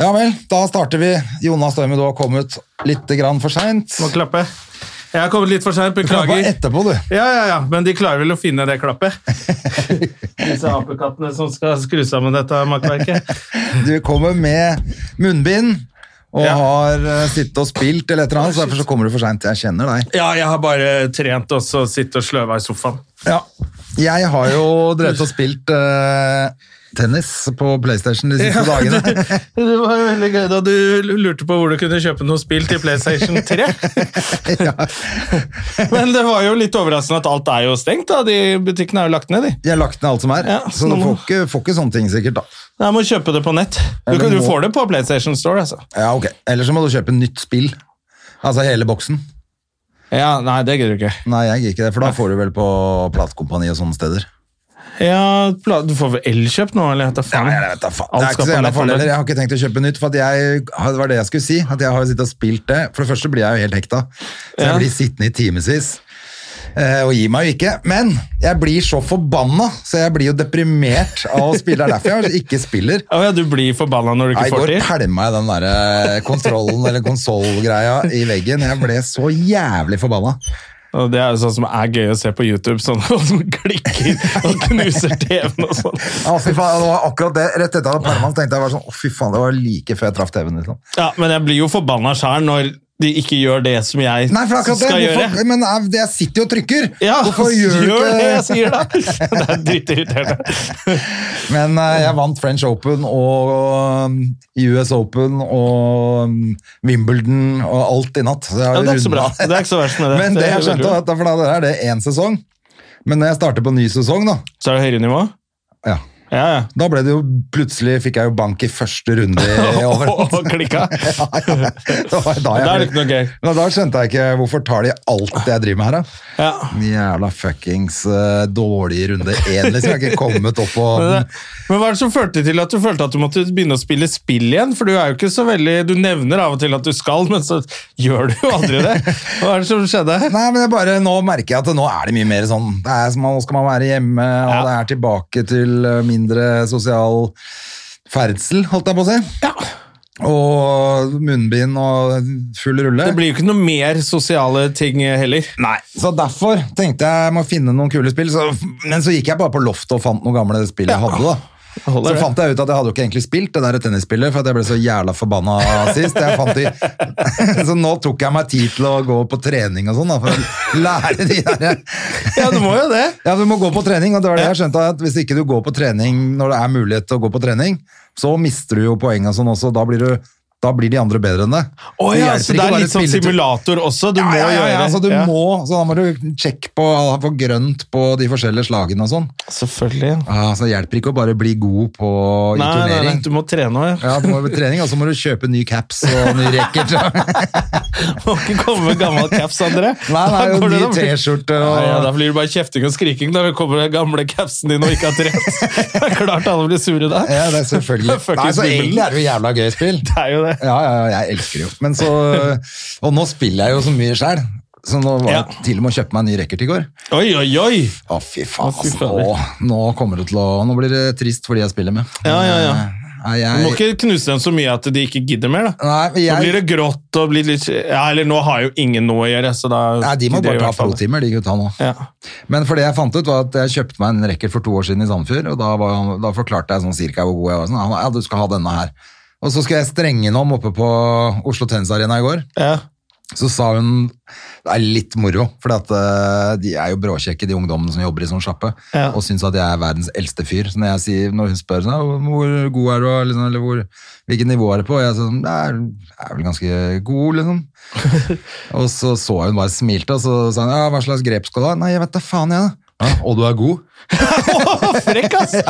Ja vel, da starter vi. Jonas Døme, du har kommet litt grann for seint. Må klappe. Jeg har kommet litt for seint, beklager. etterpå, du. Ja, ja, ja, men de klarer vel å finne det klappet. Disse apekattene som skal skru sammen dette makkverket. Du kommer med munnbind og Ja. har uh, sittet og spilt eller et eller annet, så derfor så kommer du for seint. Jeg kjenner deg. Ja, jeg har bare trent og så sitte og sløve i sofaen. Ja. Jeg har jo drevet og spilt eh, tennis på PlayStation de siste dagene. Det var jo veldig gøy da du lurte på hvor du kunne kjøpe noe spill til PlayStation 3. ja. Men det var jo litt overraskende at alt er jo stengt. da. De Butikkene er jo lagt ned, de. De har lagt ned alt som er, Ja, så du nå får ikke, får ikke sånne ting sikkert, da. Jeg må kjøpe det på nett. Du, kan, du får det på PlayStation Store, altså. Ja, ok. Eller så må du kjøpe nytt spill. Altså hele boksen. Ja, Nei, det gidder du ikke. Nei, jeg gir ikke det, for da får du vel på platekompani og sånne steder. Ja, Du får vel Elkjøp nå, eller? Hva Ja, jeg vet da faen. Alt Det er ikke så jævla farlig heller. Jeg har ikke tenkt å kjøpe nytt, for jeg, det var det jeg skulle si. At jeg har sittet og spilt det. For det første blir jeg jo helt hekta. Så jeg blir sittende i timevis. Eh, og gir meg jo ikke. Men jeg blir så forbanna, så jeg blir jo deprimert av å spille. Det er derfor jeg ikke spiller. Oh, ja, du blir forbanna når du ikke får ikke får går til? pælma jeg den der eh, kontrollen eller konsollgreia i veggen. Jeg ble så jævlig forbanna. Og det er jo sånn som er gøy å se på YouTube, sånn at som klikker og knuser TV-en og sånn. Ja, fy faen, det var akkurat det. Rett etter at jeg hadde pælma tenkte jeg var sånn, å fy faen, det var like før jeg traff TV-en. liksom. Ja, men jeg blir jo forbanna sjæl når de ikke gjør det som jeg Nei, for akkurat det, skal hvorfor, gjøre. men eh, jeg sitter jo og trykker! Ja, hvorfor gjør ikke det jeg sier, da? Det er dritirriterende. Men eh, jeg vant French Open og um, US Open og um, Wimbledon og alt i natt. Ja, det er ikke så bra. Det er ikke så verst med det. Men det jeg skjønte, at for da er det én sesong. Men når jeg starter på ny sesong, da, Så er det høyere nivå? ja, Ja, ja. da ble det jo plutselig fikk jeg jo bank i første runde i over. Og klikka? ja, ja. Da, Da er det ikke noe gøy. Men da skjønte jeg ikke hvorfor tar de alt det jeg driver med her, da. Ja. Jævla fuckings uh, dårlige runde én, liksom. Jeg har ikke kommet opp på Men, men hva er det som førte til at du følte at du måtte begynne å spille spill igjen? For du er jo ikke så veldig Du nevner av og til at du skal, men så gjør du jo aldri det. Hva er det som skjedde? Nei, men jeg bare, Nå merker jeg at nå er det mye mer sånn det er, som- Nå skal man være hjemme, og Ja. det er tilbake til eh, mindre sosial ferdsel, holdt jeg på å si. Ja. Og munnbind og full rulle. Det blir jo ikke noe mer sosiale ting heller. Nei, Så derfor tenkte jeg må finne noen kule spill. Så, men så gikk jeg bare på loftet og fant noen gamle spill jeg hadde. da. Holder Så det. fant jeg ut at jeg hadde jo ikke egentlig spilt det der tennisspillet, for at jeg ble så jævla forbanna sist. De, så nå tok jeg meg tid til å gå på trening og sånn, for å lære de der Ja, du må jo det. Ja, du må gå på trening, og det var det jeg skjønte, at hvis ikke du går på trening når det er mulighet til å gå på trening, så mister du jo poeng og sånn også, da blir, du, da blir de andre bedre enn det. Oh, ja, så det er litt sånn simulator også? Du ja, må ja, ja, ja, altså du ja. må, så da må du sjekke på, på grønt på de forskjellige slagene og sånn. Selvfølgelig. Ah, så det hjelper ikke å bare bli god på, i Nei, nei, nei, du må trene òg. Ja, du må trening, og så må du kjøpe ny caps og ny racket. Må ikke komme med gammel caps, André. Nei, nei, jo, ny T-skjorte og Nei, ja, Da blir det bare kjefting og skriking når det kommer den gamle capsen din og ikke har trent. Det er klart alle blir sure da. Ja, det er selvfølgelig. Nei, så egentlig er det jo jævla gøy spill. Det er jo det. Ja, ja, ja, jeg elsker det jo. Men så, og nå spiller jeg jo så mye sjæl. Så nå var Ja. jeg til og med å kjøpe meg en ny racket i går. Oi, oi, oi! Å, fy faen. Å, fy faen. Å, Nå, kommer det til å Nå blir det trist for de jeg spiller med. Ja, ja, ja. Nei, Du må ikke knuse dem så mye at de ikke gidder mer. da. nei, Da blir det grått og blir litt Ja, eller nå har jo ingen noe å gjøre, så da nei, de må bare ta pro-timer, de gutta nå. Ja. Men for det jeg fant ut, var at jeg kjøpte meg en racket for to år siden i Sandefjord, og da, var, da forklarte jeg sånn cirka hvor god jeg var. Sånn, ja, du skal ha denne her. Og så skulle jeg strenge om oppe på Oslo Tennis Arena i går. Ja. Så sa hun Det er litt moro, for de er jo bråkjekke, de ungdommene som jobber i sånn sjappe, Ja. og syns at jeg er verdens eldste fyr. Så når, jeg sier, når hun spør sånn, hvor god er du, liksom, eller hvor, hvilket nivå er det på, og jeg sier sånn, er, jeg er vel ganske god, liksom. og så så hun bare smilte, og så sa hun ja, hva slags grep skal du ha? Nei, jeg vet da faen, jeg. da. Ja, og du er god. Frekk, ass!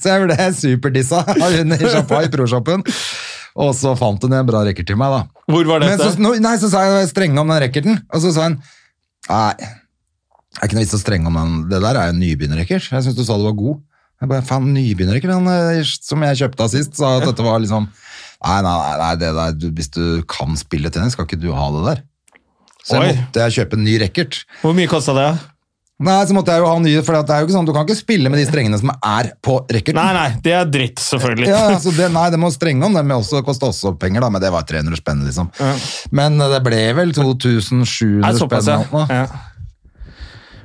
Så jeg ble superdissa av hun i sjappa i proshoppen. Og så fant hun en bra racket til meg, da. Hvor var Men så, nei, så sa jeg strenge om den racketen, og så sa hun Nei, det er ikke noe vits å strenge om den. Det der er jo en nybegynnerracket. Jeg syns du sa du var god. Jeg bare, faen, nybegynnerracket? Han eh, som jeg kjøpte av sist, sa at dette var liksom Nei, nei, nei, det der, du, hvis du kan spille tennis, skal ikke du ha det der. Så Oi. måtte jeg kjøpe en ny racket. Hvor mye kosta det? Nei, så måtte jeg jo ha nye, for det er jo ikke sånn, du kan ikke spille med de strengene som er på racketen. Nei, nei, det er dritt, selvfølgelig. Ja, altså det, nei, det må strenge om, det må også koste også penger, da, men det var 300 spenn, liksom. Men det ble vel 2700 Nei, spenn. såpass, ja. ja.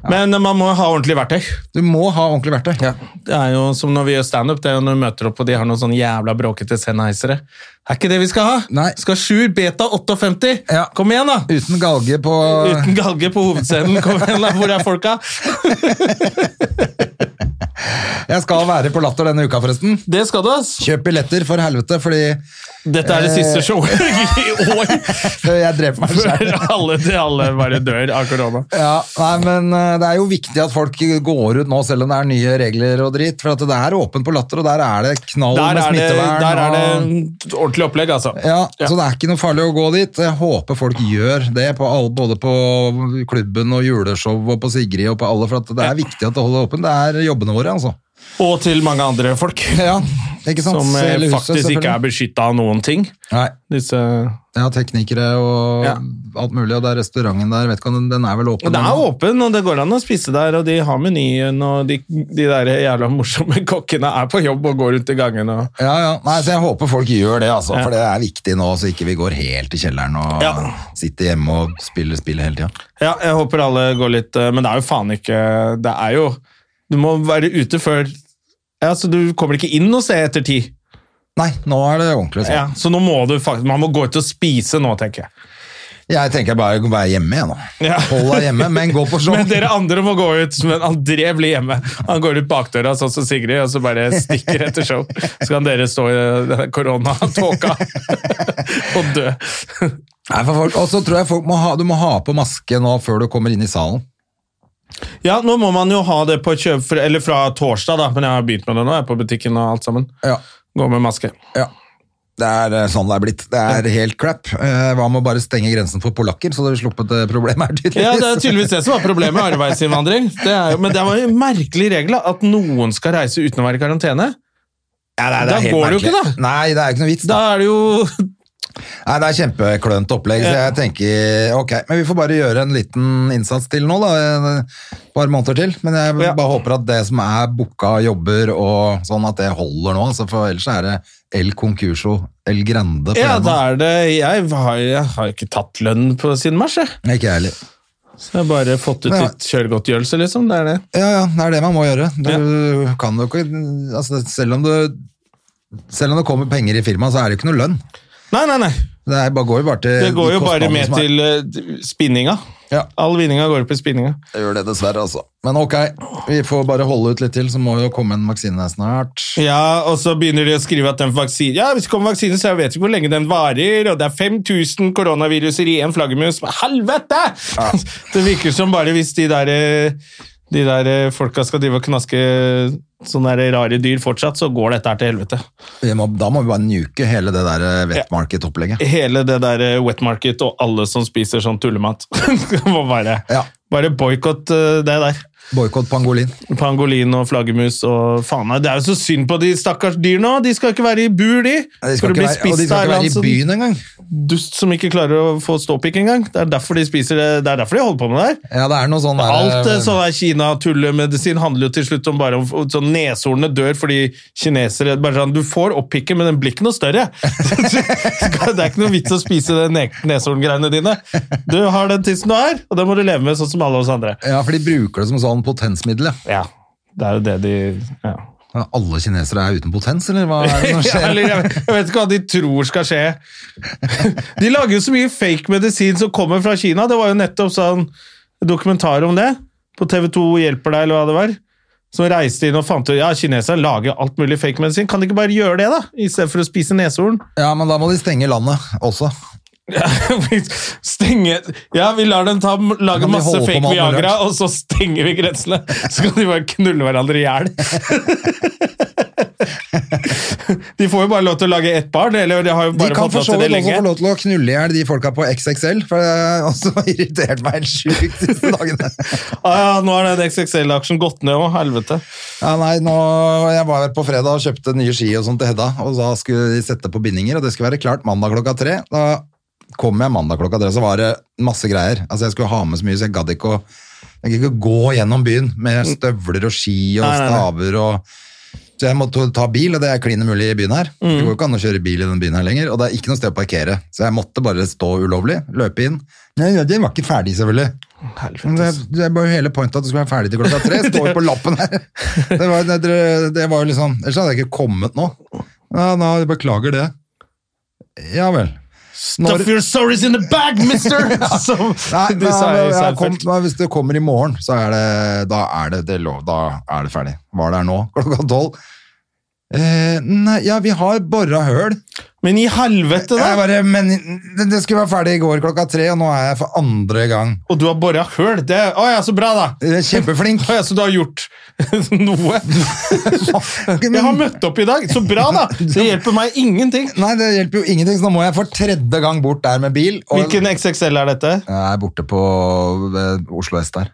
Men man må ha ordentlig verktøy. Du må ha ordentlig verktøy. Ja. Det er jo som når vi gjør standup, det er jo når vi møter opp og de har noen sånne jævla bråkete Sennheisere. Det er ikke det vi skal ha! Nei. Skal ha Sjur Beta 58! Ja. Kom igjen, da! Uten galge på Uten galge på hovedscenen. Kom igjen, da! Hvor er folka? Jeg skal være på Latter denne uka, forresten. Det skal du, ass! Kjøp billetter, for helvete, fordi Dette er det siste showet i år! jeg dreper meg Før selv. alle, til alle bare dør av korona. Ja, nei, men eh, det er jo viktig at folk går ut nå, selv om det er nye regler og dritt. For at det er åpent på Latter, og der er det knall Der med smittevern. det, der er det ordentlig opplegg, altså. Ja, Ja. så det er ikke noe farlig å gå dit. Jeg håper folk gjør det, på alle, både på klubben og juleshow og på Sigrid og på alle, for at det er viktig at det holder åpent. Det er jobbene våre, altså. Og til mange andre folk. Ja? Som eh, huset, faktisk ikke er beskytta av noen ting. Nei, Disse ja, teknikere og Ja. alt mulig, og det er restauranten der, vet ikke om den, den er vel åpen? Den er åpen, og det går an å spise der, og de har menyen, og de, de der jævla morsomme kokkene er på jobb og går rundt i gangen. Og... Ja, ja. Nei, så jeg håper folk gjør det, altså, Ja. for det er viktig nå, så ikke vi går helt i kjelleren og Ja. sitter hjemme og spiller spill hele tida. Ja, jeg håper alle går litt eh, Men det er jo faen ikke Det er jo Du må være ute før ja, så Du kommer ikke inn og ser etter ti. Nei, nå er det ordentlig. sånn. Ja, så nå må du faktisk Man må gå ut og spise nå, tenker jeg. Jeg tenker bare være hjemme, jeg nå. Ja. Hold deg hjemme, men gå på show. Men dere andre må gå ut. Men André blir hjemme. Han går ut bakdøra, sånn som Sigrid, og så bare stikker etter show. Så kan dere stå i den koronatåka og dø. Nei, for folk, og så tror jeg folk må ha, du må ha på maske nå før du kommer inn i salen. Ja, nå må man jo ha det på kjøp, eller fra torsdag, da, men jeg har begynt med det nå. Jeg er på butikken og alt sammen. Ja. Gå med maske. Ja. Det er eh, sånn det er blitt. Det er helt crap. Eh, Hva med å bare stenge grensen for polakker, så hadde vi sluppet det problemet her, tydeligvis. Ja, Det er tydeligvis det som var problemet med arbeidsinnvandring. Det er men det var jo en merkelig regel at noen skal reise uten å være i karantene. Ja, nei, Da helt går det jo ikke, da. Nei, det er ikke noe vits. Da Da. er det jo Nei, Det er kjempeklønt opplegg, så jeg tenker ok, men vi får bare gjøre en liten innsats til nå, da. Et par måneder til. Men jeg Ja. bare håper at det som er booka jobber og sånn, at det holder nå. Altså, for ellers er det El Concurso El Grande Ja, da er det Jeg har, jeg har ikke tatt lønn på siden mars, jeg. Ikke jeg heller. Så jeg har bare fått ut Ja. litt kjøregodtgjørelse, liksom. Det er det. Ja, ja, det er det man må gjøre. Du kan jo ikke altså, selv, om du, selv om det kommer penger i firmaet, så er det jo ikke noe lønn. Nei, nei, nei. Det er, bare, går jo bare til Det går de jo bare med til uh, spinninga. Ja. All vinninga går opp i spinninga. Det gjør det dessverre, altså. Men ok, vi får bare holde ut litt til, så må jo komme en vaksine snart. Ja, og så begynner de å skrive at den vaksinen Ja, hvis det kommer vaksine, så jeg vet ikke hvor lenge den varer, og det er 5000 koronaviruser i én flaggermus. Helvete! Ja. Det virker som bare hvis de der eh, de der eh, folka skal drive og knaske sånne der rare dyr fortsatt, så går dette her til helvete. Må, da må vi bare nuke hele det der eh, wet market-opplegget. Hele det der eh, wet market og alle som spiser sånn tullemat. bare Ja. bare boikott eh, det der. Boikott pangolin. Pangolin og flaggermus og faen meg. Det er jo så synd på de stakkars dyrene òg! De skal ikke være i bur, de! De skal ikke bli være, og de skal ikke være i en sånn byen engang. dust som ikke klarer å få ståpikk engang. Det er derfor de spiser det. Det er derfor de holder på med det her. Ja, det er noe sånn der, Alt eh, sånn der Kina-tullemedisin handler jo til slutt om bare om sånn neshornene dør fordi kinesere bare sånn, Du får opppikken, men den blir ikke noe større. det er ikke noe vits å spise de neshorngreiene dine. Du har den tissen du har, og den må du leve med sånn som alle oss andre. Ja, for de bruker det som sånn potensmiddel. ja. Det er jo det de ja. Alle kinesere er uten potens, eller hva er det som skjer? eller jeg, jeg vet ikke hva de tror skal skje. De lager jo så mye fake medisin som kommer fra Kina. Det var jo nettopp sånn dokumentar om det på TV2 Hjelper deg, eller hva det var. Som reiste inn og fant ut ja, kinesere lager alt mulig fake medisin. Kan de ikke bare gjøre det, da? I stedet for å spise neshorn? Ja, men da må de stenge landet også. Stenge Ja, vi lar dem ta, lage masse fake Viagra, og så stenger vi grensene. Så kan de bare knulle hverandre i hjel. De får jo bare lov til å lage ett barn, eller de har jo De bare kan fått lov til det vidt også lenge. få lov til å knulle i hjel de folka på XXL, for det har også irritert meg helt sjukt disse siste dagene. Ah, ja, nå har den XXL-aksjen gått ned òg, helvete. Ja, nei, nå, Jeg var her på fredag og kjøpte nye ski og sånt til Hedda, og da skulle de sette på bindinger, og det skulle være klart mandag klokka tre. Da kom jeg mandag klokka tre, så var det masse greier. Altså, Jeg skulle ha med så mye, så jeg gadd ikke å jeg gikk ikke gå gjennom byen med støvler og ski og staver og Så jeg måtte ta bil, og det er klin umulig i byen her. Mm. Det går jo ikke an å kjøre bil i den byen her lenger, og det er ikke noe sted å parkere. Så jeg måtte bare stå ulovlig, løpe inn. Nei, Den var ikke ferdig, selvfølgelig. Det, det var jo hele pointet at det skulle være ferdig til klokka tre. Står jo på lappen her. Det var, det, det var jo liksom Ellers hadde jeg ikke kommet nå. Ja, nå, beklager det. Ja vel. Når- Stuff your stories in the bag, mister! Som Nei, de sa i Seinfeld. hvis det kommer i morgen, så er det, da er det, det lov, da er det ferdig. Var der nå, klokka tolv? Eh, nei, ja, vi har bora høl. Men i helvete, Jeg da! bare, men det, det skulle være ferdig i går klokka tre, og nå er jeg for andre gang. Og du har bora høl. Det, å ja, så bra, da! Jeg er Kjempeflink. Å ja, så du har gjort noe? Jeg har møtt opp i dag, så bra, da! Det hjelper meg ingenting. Nei, det hjelper jo ingenting, så nå må jeg for tredje gang bort der med bil. Og Hvilken XXL er dette? Jeg er borte på Oslo S der.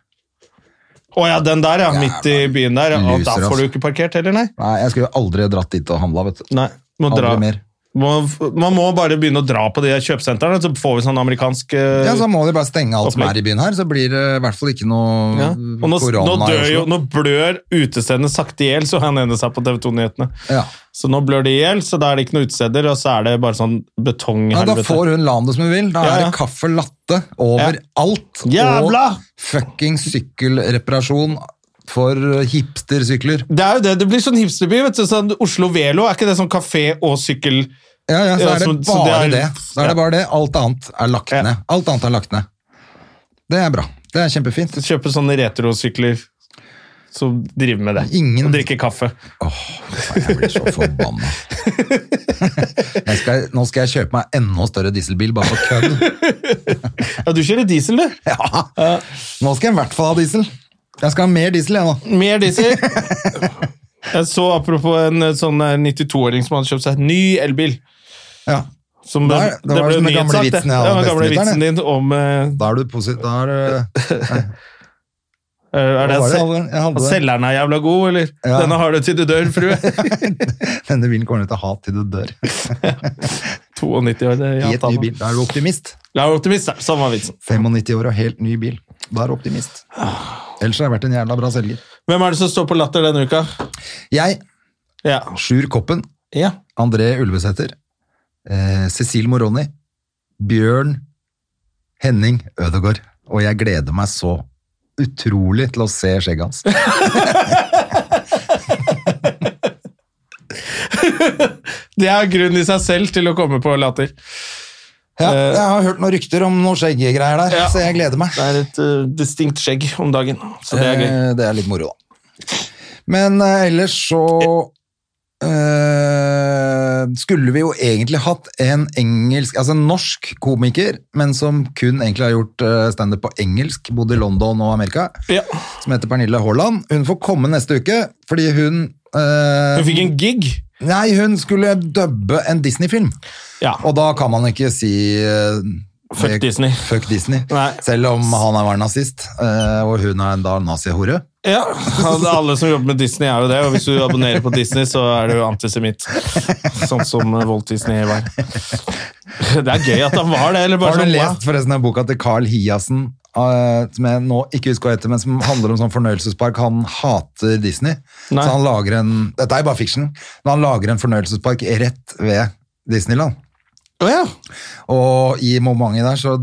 Å ja, den der, ja. Midt i byen der. Og Loser, da får du ikke parkert heller, nei? Nei, jeg skulle aldri dratt dit og handla, vet du. Nei, må Aldri dra. mer. Man må bare begynne å dra på de kjøpesentrene, så får vi sånn amerikansk uh, Ja, så må de bare stenge alt som er i byen her, så blir det i hvert fall ikke noe ja. Nå, korona nå, jo, nå blør utestedene sakte i hjel, så han ene sa på TV 2-nyhetene. Ja. Så nå blør de i hjel, så da er det ikke noe utesteder, og så er det bare sånn Ja, da får hun landet som hun vil. Da Ja, er det kaffe latte overalt. Jævla! Og fucking sykkelreparasjon for hipstersykler. Det er jo det, det blir sånn hipsterby, vet du, sånn Oslo Velo, er ikke det sånn kafé og sykkel? Ja, ja, så er det så- så bare det det. Så er det bare det. Alt annet er lagt Ja. ned. Alt annet er lagt ned. Det er bra. Det er kjempefint. Kjøpe sånne retrosykler som driver med det. Ingen- Og drikke kaffe. Åh, Jeg blir så forbanna. Skal, nå skal jeg kjøpe meg enda større dieselbil, bare for kødd. Ja, du kjører diesel, du. Ja. Nå skal jeg i hvert fall ha diesel. Jeg skal ha mer diesel, jeg nå. Mer diesel. Jeg så apropos en eh, sånn eh, 92-åring som hadde kjøpt seg en ny elbil. Ja. Som Da det, det, var det jo som den gamle nyhetssak, det. vitsen jeg det var den gamle vitsen din om uh, Da er du positiv. Da er du Er det det at det. selgeren er jævla god, eller? Ja. Denne har du til du dør, frue. Denne bilen kommer du til å ha til du dør. 92 år, det et ny bil. Da er du optimist. Da er optimist, da. Sånn vitsen. 95 år og helt ny bil. Da er du optimist. Ellers har jeg vært en jævla bra selger. Hvem er det som står på Latter denne uka? Jeg, Ja. Sjur Koppen, ja. André Ulvesæter, eh, Cecil Moroni, Bjørn Henning Ødegaard. Og jeg gleder meg så utrolig til å se skjegget hans. Det er grunn i seg selv til å komme på Latter. Ja, jeg har hørt noen rykter om noen skjeggegreier der, Ja. så jeg gleder meg. Det er et uh, distinkt skjegg om dagen, så det er gøy. Eh, Det er litt moro, da. Men eh, ellers så eh, skulle vi jo egentlig hatt en engelsk, altså en norsk komiker, men som kun egentlig har gjort uh, standup på engelsk, bodd i London og Amerika, Ja. som heter Pernille Haaland. Hun får komme neste uke, fordi hun eh, Hun fikk en gig. Nei, hun skulle dubbe en Disney-film. Ja. Og da kan man ikke si eh, Fuck Disney. Fuck Disney. Selv om han var nazist, eh, og hun er da nazihore. Ja, alle som jobber med Disney er jo det, og hvis du abonnerer på Disney, så er du antisemitt. Sånn som eh, Walt Disney var. Det er gøy at han var det, eller bare Har du sånn, lest forresten den boka til Carl Hiassen, eh, som jeg nå ikke husker hva heter, men som handler om sånn fornøyelsespark? Han hater Disney, Nei. så han lager en Dette er bare fiksjon, men han lager en fornøyelsespark rett ved Disneyland. Å ja. Og i momentet der så,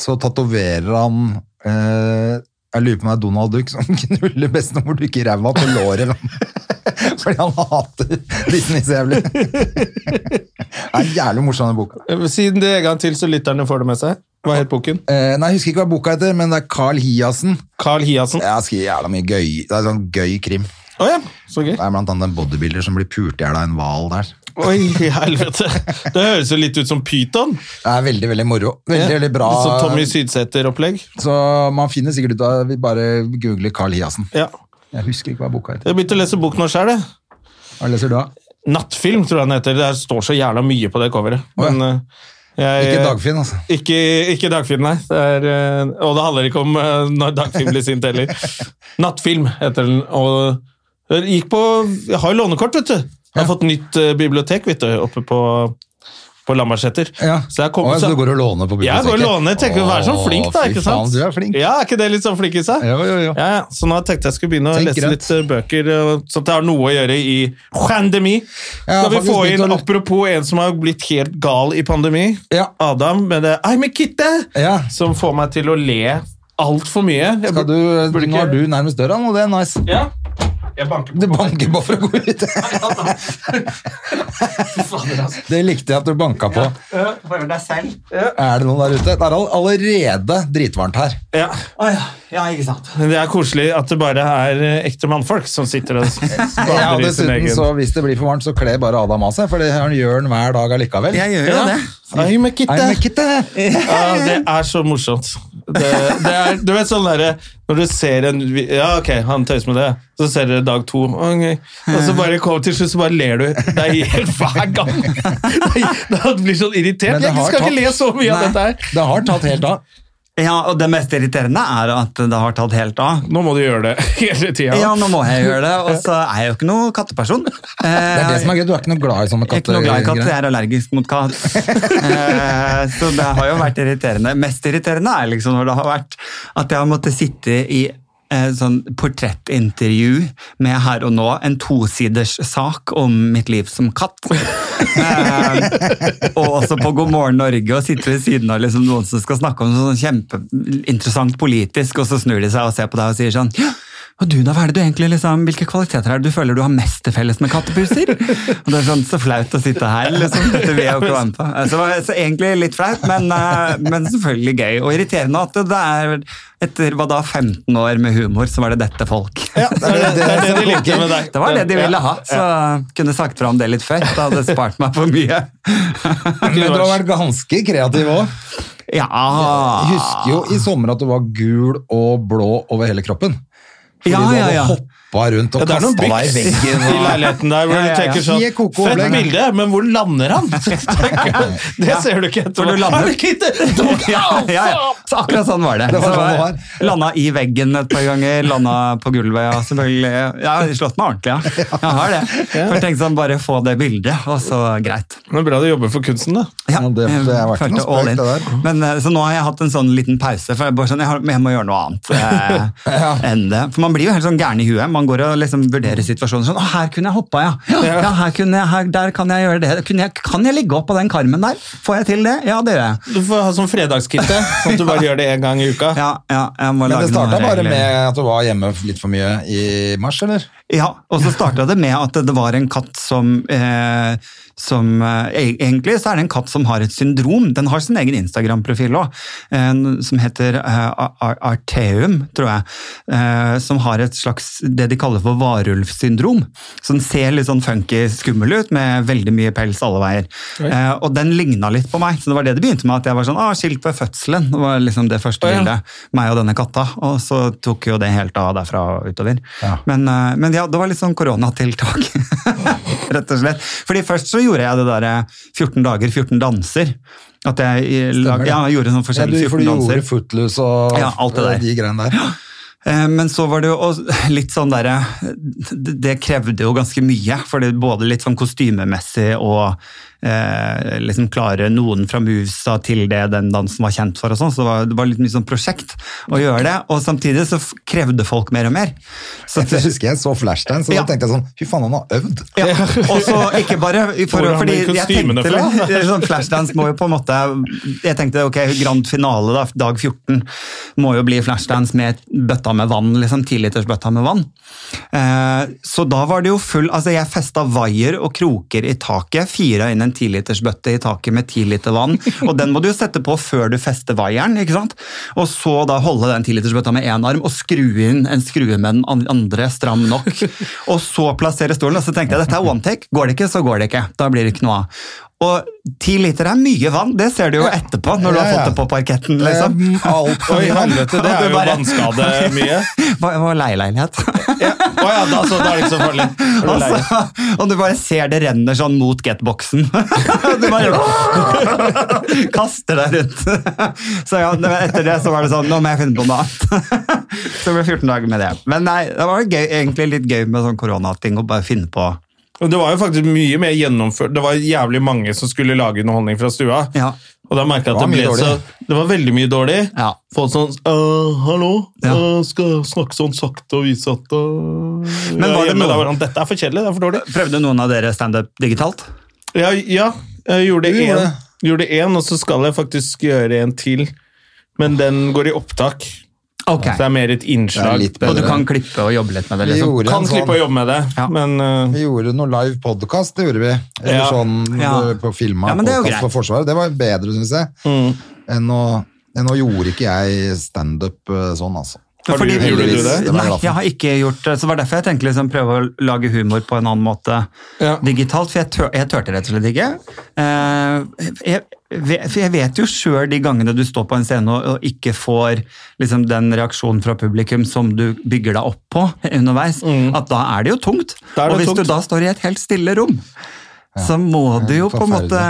så tatoverer han eh, Jeg lurer på om det er Donald Duck som knuller bestemor Duck i ræva på låret. Fordi han hater Disney så jævlig. Det er jævlig morsom, den boka. Si det en gang til, så lytterne får det med seg. Hva het boken? Eh, nei, Jeg husker ikke hva boka heter, men det er Carl Hiassen. Carl Hiassen. Jeg skriver jævla mye gøy. Det er sånn gøy krim. Oh, ja, så gøy. Det er blant annet en bodybuilder som blir pult i hjel av en hval der. Oi, helvete. Det høres jo litt ut som pyton. Det er veldig, veldig moro. Veldig, veldig bra. Så Tommy Sydsæter-opplegg. Så man finner sikkert ut av Vi bare googler Carl Hiassen. Ja. Jeg husker ikke hva boka heter. Jeg begynte å lese bok nå sjøl, jeg. Hva leser du da? Nattfilm, tror jeg den heter. Det står så jævla mye på det coveret. Oh, ja. Men eh, jeg, Ikke Dagfinn, altså. Ikke, ikke Dagfinn, nei. Det er, eh, og det handler ikke om eh, når Dagfinn blir sint heller. Nattfilm heter den. Og gikk på Jeg har jo lånekort, vet du. Jeg har fått nytt eh, bibliotek vet du, oppe på, på Lambertseter. Ja. Så jeg Å, kommer så du går og låner på Jeg biblioteket? går og låner. Tenker å være sånn flink, da. Ikke sant? faen, du er flink. Ja, Er ikke det litt sånn flink i seg? Jo, jo, jo. Ja, ja. Så nå tenkte jeg skulle begynne å Tenk lese rett. litt eh, bøker, sånn så at jeg har noe å gjøre i pandemi. Ja, Skal vi få inn, å- apropos en som har blitt helt gal i pandemi, Ja. Adam med det I'm a kitte, Ja. som får meg til å le altfor mye. Jeg Skal du, nå har er du nærmest døra nå, det er nice. Ja. Jeg banker på. Du banker på for å gå ut. Det likte jeg at du banka på. For deg selv. Er det noen der ute? Det er allerede dritvarmt her. Ja. Oh, ja. ja, ikke sant. Det er koselig at det bare er eh, ekte mannfolk som sitter og Ja, bader i sin egen så Hvis det blir for varmt, så kler bare Adam av seg, for det gjør han hver dag allikevel. Jeg gjør jo Ja. det. I'm a kitte. I'm a kitte. Ja, det er så morsomt. Det, det er, du vet sånn derre Når du ser en Ja, ok, han tøyser med det. Så ser dere dag to. okay. Og så bare kom til slutt, så bare ler du. Det er helt hver gang. Det er- Det blir sånn irritert. Jeg skal skal ikke tatt- le så mye av dette her. Det har tatt helt av. Ja, og det mest irriterende er at det har tatt helt av. Nå må du gjøre det hele tida. Ja, nå må jeg gjøre det, og så er jeg jo ikke noe katteperson. Det er det som er gøy. Du er ikke noe glad i sånne Jeg er ikke noe glad i katt, jeg er allergisk mot katt. Eh, så det har jo vært irriterende. Mest irriterende er liksom når det har vært at jeg har måttet sitte i sånn portrettintervju med Her og Nå, en tosiders sak om mitt liv som katt. Eh, og også på God morgen Norge og sitte ved siden av liksom noen som skal snakke om noe sånn kjempeinteressant politisk, og så snur de seg og ser på deg og sier sånn ja, og du da, hva er det du egentlig liksom, Hvilke kvaliteter er det du føler du har mest til felles med kattepuser? Og det er sånn så flaut å sitte her, liksom. Dette vil jeg jo ikke være med på. Så, så egentlig litt flaut, men, eh, men selvfølgelig gøy. Og irriterende at det er etter hva da, 15 år med humor, så var det dette folk. Ja, det det, det, det de likte med deg. Det var det de ville ha, så kunne sagt fra om det litt før. Det hadde spart meg for mye. Men du har vært ganske kreativ òg. Ja, Jeg husker jo i sommer at du var gul og blå over hele kroppen. Fordi Ja, du ja, hadde ja. Hoppa rundt og Ja, kasta deg i byks Og... i leiligheten der hvor Ja, ja, du tenker sånn Fett bilde, men hvor lander han? Det ser du ikke etter. du lander- Er ja, ja, ja. Så akkurat sånn var det. Det var sånn det var. Landa i veggen et par ganger, landa på gulvet. Ja, selvfølgelig. Jeg har slått meg ordentlig, ja. Jeg har det. For jeg tenkte sånn, bare få det bildet, og så greit. Det er bra du jobber for kunsten, da. Ja, det- det var ikke noe spøk, det der. Men, eh, så nå har jeg hatt en sånn liten pause, for jeg, bare sånn, jeg, har, jeg må gjøre noe annet eh, enn det. For man blir jo helt sånn gæren i huet. Man går og liksom vurderer situasjonen sånn, å, her kunne jeg hoppa, ja. ja. her kunne jeg, her, der kan jeg gjøre det. Kunne jeg, kan jeg ligge opp på den karmen der? Får jeg til det? Ja, det gjør jeg. Du får ha sånn fredagskitte, sånn at du bare gjør det én gang i uka. Ja, ja, jeg må Men lage det starta bare med at du var hjemme litt for mye i mars, eller? Ja, og så starta det med at det var en katt som eh, som eh, Egentlig så er det en katt som har et syndrom. Den har sin egen Instagram-profil òg, eh, som heter eh, Arteum, tror jeg. Eh, som har et slags det de kaller for varulvsyndrom. Så den ser litt sånn funky skummel ut, med veldig mye pels alle veier. Eh, og den ligna litt på meg, så det var det det begynte med. At jeg var sånn ah, skilt ved fødselen. Det var liksom det første bildet. Meg og denne katta. Og så tok jo det helt av derfra og utover. Ja. Men, eh, men ja, det var litt sånn koronatiltak, rett og slett. Fordi først så gjorde jeg det der eh, 14 dager, 14 danser. At jeg, lag, ja, jeg gjorde sånn Ja, du, forskjellige for du 14 gjorde danser. Footloose og Ja, alt det der. de greiene der. Eh, Men så var det jo litt sånn derre det, krevde jo ganske mye. For det både litt sånn kostymemessig og eh, liksom klare noen fra movesa til det den dansen var kjent for og sånn. Så det var, det var litt mye sånn prosjekt å gjøre det. Og samtidig så krevde folk mer og mer. Så Jeg husker jeg så Flashdance, og Ja. da tenkte jeg sånn Fy faen, han har øvd! Ja, og så ikke bare for, Hvor fordi jeg tenkte fra? litt- sånn Flashdance må jo på en måte Jeg tenkte ok, grand finale da, dag 14 må jo bli Flashdance med bøtta med vann, liksom 10 liters bøtta med vann. Eh, så da var det jo full Altså jeg festa vaier og kroker i taket, fira inn en en tilitersbøtte i taket med ti liter vann, og den må du jo sette på før du fester vaieren, ikke sant? Og så da holde den tilitersbøtta med én arm og skru inn en skrue med den andre stram nok. Og så plassere stolen, og så tenkte jeg dette er one take, går det ikke, så går det ikke. Da blir det ikke noe av. Og ti liter er mye vann, det ser du jo etterpå når du har fått det på parketten. liksom. Alt for mye vann. det er jo vannskade mye. Var leieleilighet? Ja. Ja, da, så, da er det ikke så farlig. Er Og, og du bare ser det renner sånn mot getboxen. du bare kaster deg rundt. Så ja, etter det så var det sånn, nå må jeg finne på noe annet. Så det ble 14 dager med det. Men nei, det var gøy, egentlig litt gøy med sånn koronating, å bare finne på. Og Det var jo faktisk mye mer gjennomført. Det var jævlig mange som skulle lage underholdning fra stua. Ja. Og da merket jeg at det ble så. Det var veldig mye dårlig. Ja. Folk sånn uh, Hallo, Ja. uh, skal snakke sånn sakte og vise at uh, Men var det noen... noe- Da var han, Dette er for kjedelig, det er for dårlig. Prøvde noen av dere standup digitalt? Ja, ja jeg gjorde én, gjorde én, og så skal jeg faktisk gjøre en til. Men den går i opptak. Ok. Så det er mer et innslag. Og du kan klippe og jobbe litt med det? Liksom? Kan slippe å sånn jobbe med det, Ja. men uh, vi gjorde noe live podcast, det gjorde vi. Eller Ja. sånn Ja. eh, på filma Ja, podkast for Forsvaret. Det var bedre, syns jeg. mm. Enn å, enn å gjorde ikke jeg standup eh, sånn, altså. Har du, Gjorde du det? Det Nei, jeg har ikke gjort det. Så det var derfor jeg tenkte liksom prøve å lage humor på en annen måte Ja. digitalt. For jeg, tør, jeg tørte rett og slett ikke. Uh, jeg, vet- for jeg vet jo sjøl de gangene du står på en scene og, og ikke får liksom, den reaksjonen fra publikum som du bygger deg opp på underveis, at da er det jo tungt. Det og hvis tungt. du da står i et helt stille rom, så må du jo på en måte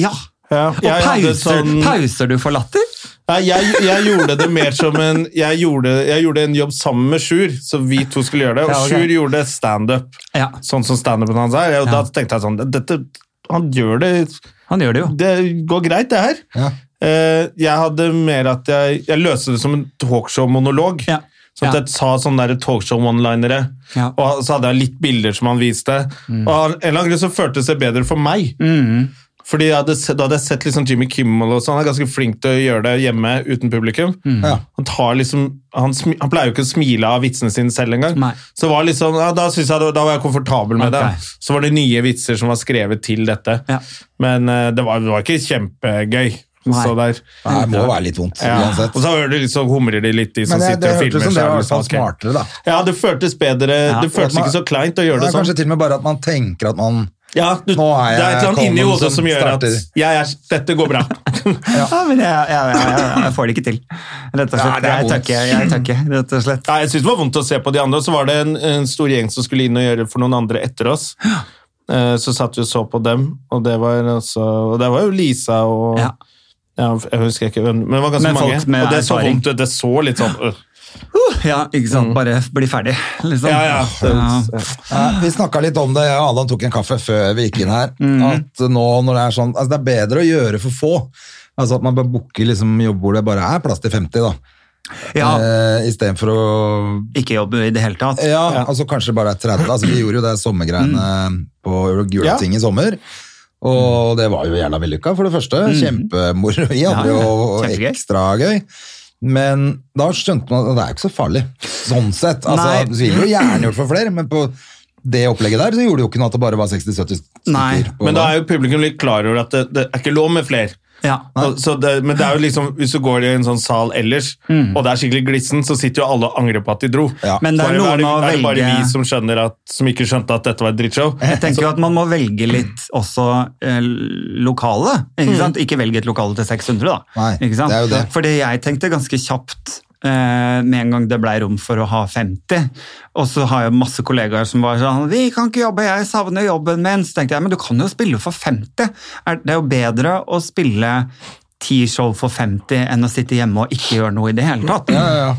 Ja. Ja, Og pauser, sånn- pauser du for latter? Nei, jeg, jeg gjorde det mer som en jeg gjorde, jeg gjorde en jobb sammen med Sjur, så vi to skulle gjøre det. Og Ja, okay. Sjur gjorde standup, Ja. sånn som standupen hans er. Og Ja. da tenkte jeg sånn dette, Han gjør det Han gjør det jo. Det går greit, det her. Ja. Eh, jeg hadde mer at jeg, jeg løste det som en talkshow-monolog. Ja. Sånn at jeg sa sånne talkshow-one-linere, Ja. og så hadde jeg litt bilder som han viste. Mm. Og av en eller annen grunn så føltes det bedre for meg. Fordi jeg hadde, da hadde jeg sett liksom Jimmy Kimmel og sånn, han er ganske flink til å gjøre det hjemme uten publikum. Mm. Ja. Han, tar liksom, han, smi- han pleier jo ikke å smile av vitsene sine selv engang. Så var liksom, ja, da, jeg, da var jeg komfortabel med okay. det. Så var det nye vitser som var skrevet til dette. Ja. Men uh, det, var, det var ikke kjempegøy. Nei. Så der. Nei, Det må være litt vondt, Ja. uansett. Og så hører du litt humrer de litt, de som det, det sitter og filmer. som det så var i det sånn, smartere, da. Ja, det føltes bedre. Ja. det føltes ikke så kleint å gjøre Det det er kanskje sånn. til og med bare at man tenker at man Ja, du, Nå er det er et eller annet jeg inni hodet som som gjør starter. at jeg er, dette går bra. Ja, men jeg, jeg, jeg, jeg, jeg får det ikke til. Rett og slett. Ja, Jeg takker, jeg takker, rett og slett. Nei, jeg synes det var vondt å se på de andre, og så var det en, en stor gjeng som skulle inn og gjøre for noen andre etter oss. Eh, Så satt vi og så på dem, og det var, også, og det var jo Lisa og Ja. ja, Jeg husker ikke men det var ganske Men mange. og det så vondt ut. Det så litt sånn øh. Ja, ikke sant. Bare bli ferdig, liksom. Ja, ja. Ja, vi snakka litt om det, jeg og Adam tok en kaffe før vi gikk inn her. At nå når det er sånn altså Det er bedre å gjøre for få. Altså At man bare booker liksom jobb hvor det bare er plass til 50, da. Ja, Eh, Istedenfor å ikke jobbe i det hele tatt. Ja, altså kanskje bare er 30. Altså, vi gjorde jo det sommergreiene på Gulating i sommer. Og det var jo jævla vellykka, for det første. Kjempemoro. Vi hadde Ja, ja. jo ekstra gøy. Men da skjønte man at det er ikke så farlig, sånn sett. Altså, Nei. Vi ville jo gjerne gjort for flere, men på det opplegget der så gjorde det jo ikke noe at det bare var 60-70 Nei, stykker. men da er jo publikum litt klar over at det, det er ikke lov med flere. Ja. Det, men det er jo liksom, hvis du går i en sånn sal ellers, og det er skikkelig glissen, så sitter jo alle og angrer på at de dro. Ja. Men det er Bare- er, det, er det bare velge- vi som skjønner at, som ikke skjønte at dette var et drittshow? Jeg tenker jo at man må velge litt også eh, lokale. Ikke sant? Ikke velge et lokale til 600, da. Nei, ikke sant? det er jo det. Fordi jeg tenkte ganske kjapt med en gang det ble rom for å ha 50. Og så har jeg masse kollegaer som var sånn 'Vi kan ikke jobbe, jeg savner jobben min.' Så tenkte jeg men du kan jo spille for 50. Er- Det er jo bedre å spille ti show for 50 enn å sitte hjemme og ikke gjøre noe i det hele tatt.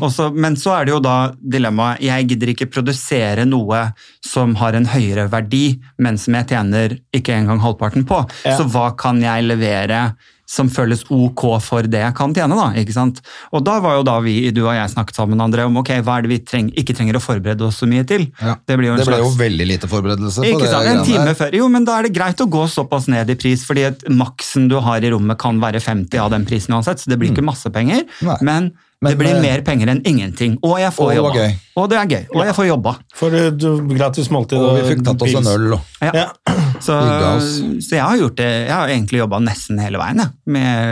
Og så- men så er det jo da dilemmaet jeg gidder ikke produsere noe som har en høyere verdi, men som jeg tjener ikke engang halvparten på. Ja. Så hva kan jeg levere som føles ok for det jeg kan tjene? da, ikke sant? Og da var jo da vi, du og jeg snakket sammen, André, om ok, hva er det vi treng, ikke trenger å forberede oss så mye til. Ja. Det blir jo en Det ble slags... jo veldig lite forberedelse på Ikke det. sant? En time før. Jo, men da er det greit å gå såpass ned i pris, fordi at maksen du har i rommet kan være 50 av den prisen uansett, så det blir ikke masse penger. Nei. Men Men, det blir eh, mer penger enn ingenting, og jeg får Og jobba. gøy. Og det er gøy, og jeg får jobba. For eh, du- gratis måltid Og vi fikk tatt oss en øl. Og. Ja. Ja. Så, så jeg har gjort det, jeg har egentlig jobba nesten hele veien,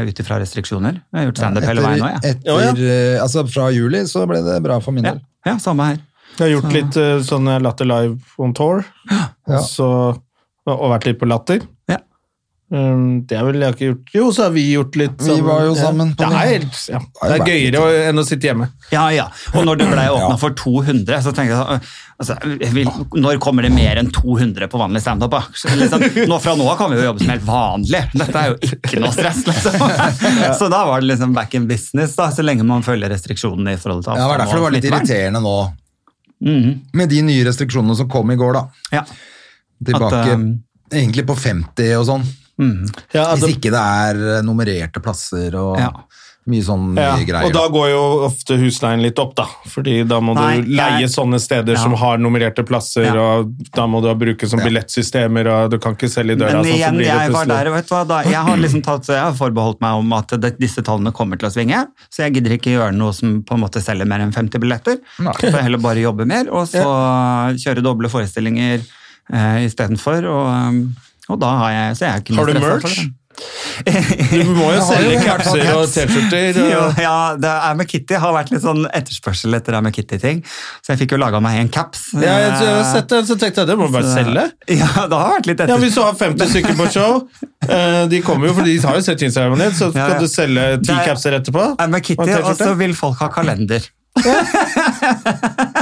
ut ifra restriksjoner. Jeg har gjort standup hele veien òg, jeg. etter, Ja, ja. eh, altså fra juli så ble det bra for min del. ja, samme her. Jeg har gjort litt eh, sånn Latter Live on tour, Ja. så, og vært litt på Latter. Ja. Um, det har vel jeg ikke gjort. Jo, så har vi gjort litt Vi var jo sammen på Det det. er, ja. det er gøyere enn å sitte hjemme. Ja, ja. Og når det ble åpna for 200, så tenkte jeg sånn, altså, vil, Når kommer det mer enn 200 på vanlig standup? Liksom, nå fra nå av kan vi jo jobbe som helt vanlig. Dette er jo ikke noe stress, liksom. Så da var det liksom back in business, da, så lenge man følger restriksjonene i forhold til Ja, det var derfor det var litt irriterende nå, Mhm. med de nye restriksjonene som kom i går, da. Ja. Tilbake At, um, egentlig på 50 og sånn. Mhm. Ja, Hvis altså- ikke det er eh, nummererte plasser og Ja. mye sånn ja. greier. Og da går jo ofte husleien litt opp, da. Fordi da må Nei, du leie er... sånne steder Ja. som har nummererte plasser, Ja. og da må du ha bruke som billettsystemer, og du kan ikke selge i døra. Men sånn, så igjen, blir det jeg var der, og vet du hva, da, jeg har liksom tatt, jeg har forbeholdt meg om at det, disse tallene kommer til å svinge, så jeg gidder ikke gjøre noe som på en måte selger mer enn 50 billetter. Nei. Så jeg heller bare jobbe mer, og så kjøre doble forestillinger eh, istedenfor. Og, um, og da har jeg så jeg er ikke noe Har du for merch? det. Du må jo selge jo capser og. T-skjorter. Og- ja, det er med Kitty har vært litt sånn etterspørsel etter det med Kitty-ting, så jeg fikk jo laga meg en caps. Ja, jeg, jeg har sett det, så tenkte jeg det må du bare selge. Ja, det har vært litt etterspørsel. Ja. Hvis du har 50 stykker på show, eh, de kommer jo, for de har jo sett Instagramen din, så Ja, ja. kan du selge ti er- capser etterpå. er med Kitty, Og og så vil folk ha kalender.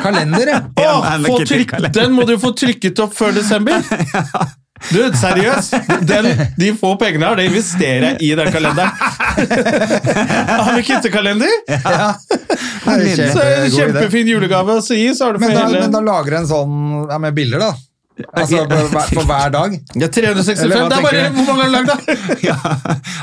Kalender, ja! Å, Ja, få trykk, kalender. den må du få trykket opp før desember! Du, seriøst! De få pengene her, det investerer jeg i den kalenderen. Har vi kittekalender? ja. En kjempefin julegave å si, så har du Men da, hele men da lager jeg en sånn ja, med bilder, da. Altså for, hver- dag. ja, 365, Eller det er bare? Hvor mange har du lagd, da? Ja.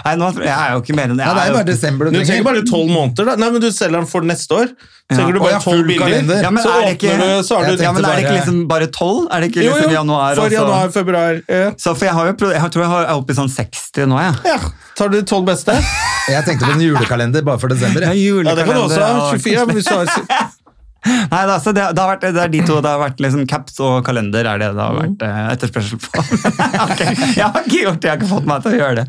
Nei, nå, jeg er jo ikke mer enn Ja, det er jo bare desember Du du trenger bare tolv måneder, da. Nei, men du selger den for neste år. Trenger du bare tolv bilder, kalender. Ja, men så er det ikke- du, så har du Ja, men er det ikke liksom bare tolv? Er det ikke liksom jo, januar for også? januar, februar. Ja. Så for jeg, har jo, jeg tror jeg har- er oppe i sånn 60 nå, jeg. ja. Tar du de tolv beste? Jeg tenkte på en julekalender bare for desember. Ja. Ja, det kan du også ha. og- 24. Hvis du har Nei, da, så det, det, har vært, det er de to. Det har vært liksom caps og kalender er det det har vært eh, etterspørsel på. okay. Jeg har ikke gjort det, jeg har ikke fått meg til å gjøre det.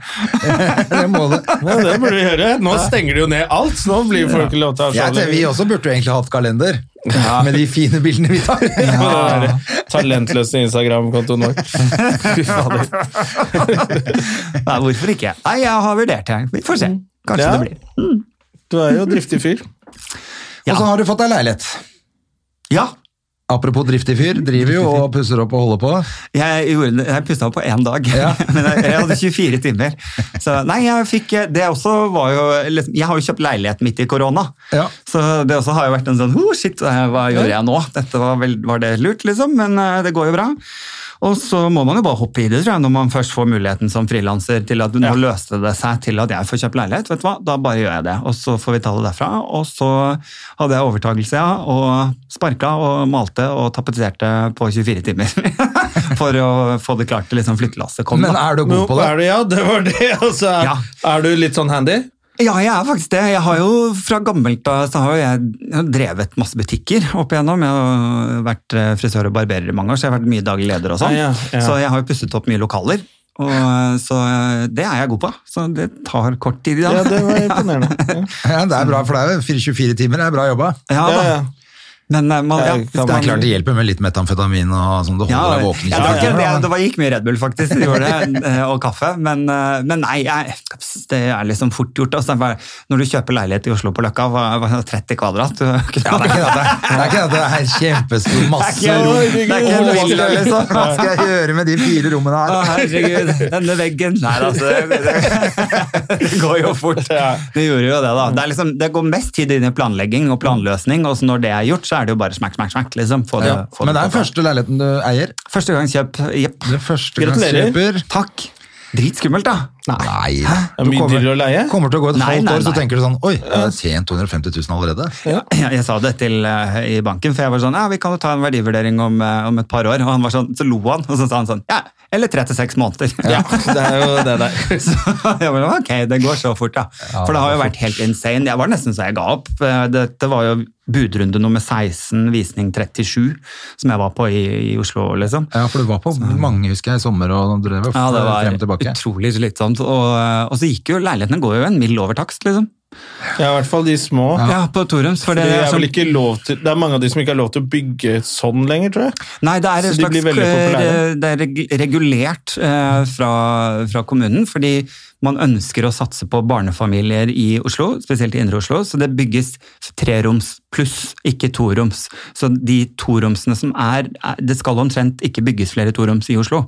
Det må du. Ja, det burde du gjøre. Nå stenger de jo ned alt, så nå blir folk ikke lov til å ha sånn. vi også burde jo egentlig hatt kalender. Ja. Med de fine bildene vi tar. Ja. talentløse Instagram-kontoen vår. Fy fader. Nei, hvorfor ikke? Nei, jeg har vurdert det. Vi får se. Kanskje Ja. det blir. Du er jo driftig fyr. Og så har du fått deg leilighet. Ja, Apropos driftig fyr, driver jo og pusser opp og holder på. jeg, gjorde jeg pussa opp på én dag, Ja. men jeg, jeg hadde 24 timer. Så nei, jeg fikk Det også var jo liksom, Jeg har jo kjøpt leilighet midt i korona. Ja. Så det også har jo vært en sånn oh, shit, hva gjør jeg nå? Dette var, vel, var det lurt, liksom? Men eh, det går jo bra. Og så må man jo bare hoppe i det, tror jeg, når man først får muligheten som frilanser til at nå løste det seg til at jeg får kjøpt leilighet. vet du hva, Da bare gjør jeg det, og så får vi ta det derfra. Og så hadde jeg overtakelse, ja, og sparka og malte og tapetserte på 24 timer. For å få det klart til liksom flyttelasset kom. Men er du god på det? er du, ja, det var det. Altså, er, Ja. er du litt sånn handy? Ja, jeg er faktisk det. Jeg har jo Fra gammelt av så har jeg, jeg har drevet masse butikker opp igjennom. Jeg har vært eh, frisør og barberer i mange år, så jeg har vært mye daglig leder og sånn. Ja, ja, ja. Så jeg har jo pusset opp mye lokaler. Og, eh, så eh, det er jeg god på. Så det tar kort tid. Ja, Ja, det var imponerende. Ja, det er bra, for det jo 24 timer. Er bra jobba. Ja, Ja, da. Men eh, man, ja, kan- man klart det hjelper med litt metamfetamin og sånn. Det holder deg våken Ja, jeg 24 tror ikke timer. det, det var, gikk mye Red Bull, faktisk. Det gjorde det, eh, og kaffe. Men, eh, men nei, jeg, det er liksom fort gjort. Altså, når du kjøper leilighet i Oslo på Løkka, hva, 30 kvadrat Ja, det er ikke det det er, ikke det er kjempestor masse rom. det er ikke en villa, liksom. Hva skal jeg gjøre med de fire rommene Å, her? herregud, denne veggen Nei, altså, det, går jo fort. Det gjorde jo det, da. Det, liksom, det går mest tid inn i planlegging og planløsning, og så når det er gjort, så er det jo bare smakk, smakk, smakk. Liksom. Få det, Ja. få Men det er den første leiligheten du eier. Første gang kjøp. Jepp. Gratulerer. Takk. Dritskummelt, da. Nei, Det er mye kommer, dyrere å leie. kommer til å gå et Nei, halvt nei, år, så tenker du sånn Oi, jeg har tjent 250 000 allerede. Jeg, jeg sa det til uh, i banken, for jeg var sånn Ja, vi kan jo ta en verdivurdering om, uh, om et par år. Og han var sånn, så lo han, og så sa han sånn Ja, eller tre til seks måneder. Ja, det er jo det der. Så jeg var, ok, det går så fort, ja. For det har jo vært helt insane. Jeg var nesten så jeg ga opp. Eh, Dette var jo budrunde nummer 16, visning 37, som jeg var på i, i Oslo, liksom. Ja, for du var på mange, husker jeg, i sommer og drev Ja, det var frem og tilbake. utrolig slitsomt. Og, eh, og så gikk jo leilighetene går jo en mild over takst, liksom. Ja, i hvert fall de små. Ja, på Torums. For Det det, er, er sånn- vel ikke lov til, det er mange av de som ikke har lov til å bygge sånn lenger, tror jeg. Nei, det er slags, de eh, Det er regulert eh, fra, fra kommunen, fordi man ønsker å satse på barnefamilier i Oslo, spesielt i Indre Oslo, så det bygges treroms pluss, ikke toroms. Så de toromsene som er Det skal omtrent ikke bygges flere toroms i Oslo,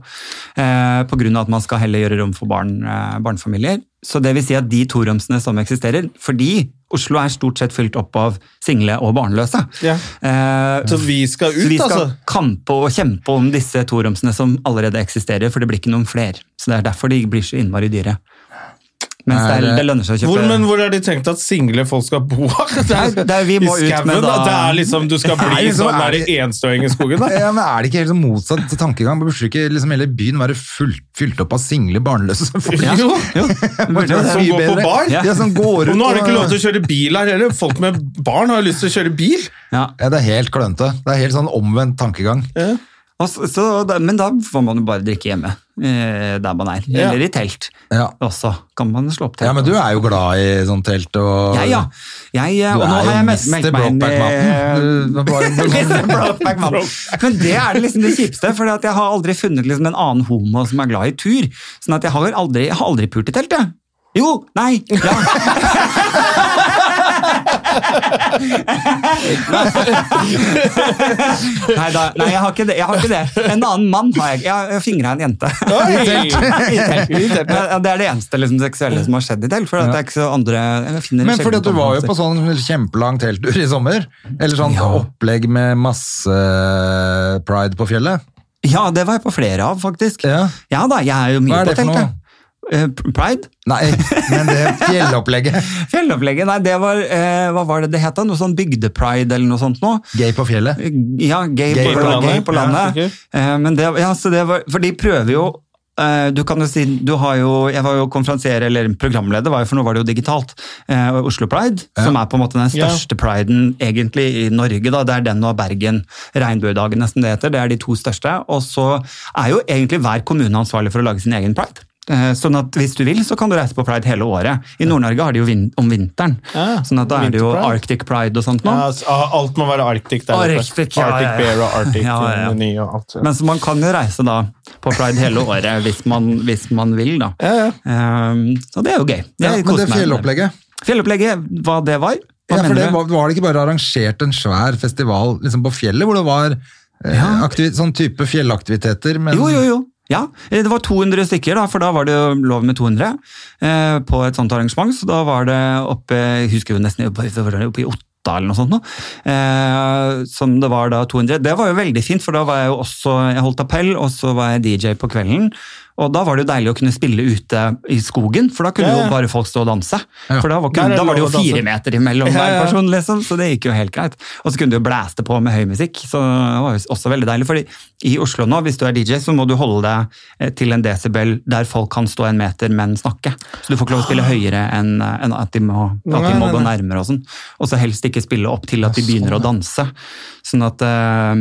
eh, av at man skal heller gjøre rom for barn, eh, barnefamilier. Så det vil si at de toromsene som eksisterer, fordi Oslo er stort sett fylt opp av single og barnløse. Ja. Eh, Så vi skal ut, så vi skal altså. kampe og kjempe om disse toromsene som allerede eksisterer, for det blir ikke noen flere. Så det er derfor de blir så innmari dyre. Mens det, er, Er- det lønner seg å kjøpe Hvor, men hvor er de tenkt at single folk skal bo? Det Nei, det er- vi må I ut skauen, med da- Det er liksom, du skal Det er bli liksom- sånn er der det- enstøing i skogen, da? Ja, men Er det ikke helt sånn motsatt tankegang? Burde ikke liksom hele byen være fullt, fylt opp av single barnløse? folk? Ja. Jo. Jo, det. Som går går på bar? Ja, som går ut Og nå har de ikke lov til å kjøre bil her heller. Folk med barn har jo lyst til å kjøre bil. Ja. Ja, det er helt klønete. Det er helt sånn omvendt tankegang. Og så, så, men da får man jo bare drikke hjemme, eh, der man er. Ja. Eller i telt. Ja. Også kan man slå opp telt. ja, men du er jo glad i sånn telt og Ja, ja. Jeg, eh, Du og nå har jeg meldt meg inn Brokeback-mannen. Men det er liksom det kjipeste, for jeg har aldri funnet liksom en annen homo som er glad i tur. Sånn at jeg har aldri, jeg har aldri pult i telt, jeg. Jo, nei, ja. nei, da, nei, jeg har ikke det. Jeg har ikke det. En annen mann har jeg. Jeg har fingra en jente. Telt. Ja, Det er det eneste liksom, seksuelle som har skjedd i telt. For at det er ikke så andre Men fordi at du var jo på på sånn kjempelang telttur i sommer. Eller sånn opplegg med masse pride på fjellet. Ja, det var jeg på flere av, faktisk. Ja. Ja da, jeg er jo mye Hva er på det for telt. noe? Eh, Pride? Nei, men det fjellopplegget. Fjellopplegget, nei, det var eh, Hva var det det het? Noe sånn bygdepride eller noe sånt noe? Gay på fjellet. Ja, gay, Gay på, på landet. Gay på Ja, landet. sikkert. Eh, men det, ja, så det var, for de prøver jo eh, du kan jo si, du har jo, Jeg var jo konferansier, eller programleder, var jo, for nå var det jo digitalt. eh, Oslo Pride, som er på en måte den Ja. største priden egentlig i Norge. da, Det er den og Bergen. Regnbuedagen, nesten det heter. Det er de to største. Og så er jo egentlig hver kommune ansvarlig for å lage sin egen pride. Eh, Sånn at Hvis du vil, så kan du reise på pride hele året. I Nord-Norge har de jo vin om vinteren. Ja, sånn at Da er det jo. Arctic Pride og sånt nå. Ja, altså, alt må være Arctic der. Arctic, ja, Arctic. Bear og Arctic Ja, ja, ja. Meny og alt. Men så man kan jo reise da på pride hele året hvis man, hvis man vil, da. Ja, ja. Ehm, så det er jo gøy. Ja, Jeg men det fjellopplegget Fjellopplegget, hva det var? Hva ja, for det, var, var det ikke bare arrangert en svær festival liksom på fjellet, hvor det var eh, sånn type fjellaktiviteter? Men, Jo, jo, jo. Ja, eh, det var 200 stykker, da, for da var det jo lov med 200 eh, på et sånt arrangement. Så da var det oppe Jeg husker jo nesten oppe, oppe i Otta eller noe sånt. Nå. Eh, som det var da 200. Det var jo veldig fint, for da var jeg jo også Jeg holdt appell, og så var jeg DJ på kvelden. Og da var det jo deilig å kunne spille ute i skogen, for da kunne Ja, ja. jo bare folk stå og danse. Ja. For da var, er da var det jo fire meter imellom hver person, liksom, så det gikk jo helt greit. Og så kunne du jo blæste på med høy musikk, så det var jo også veldig deilig. fordi i Oslo nå, hvis du er DJ, så må du holde deg eh, til en desibel der folk kan stå en meter, men snakke. Så du får ikke lov å spille høyere enn en at de må, at de må gå nærmere og sånn. Og så helst ikke spille opp til at de begynner å danse. Sånn at eh,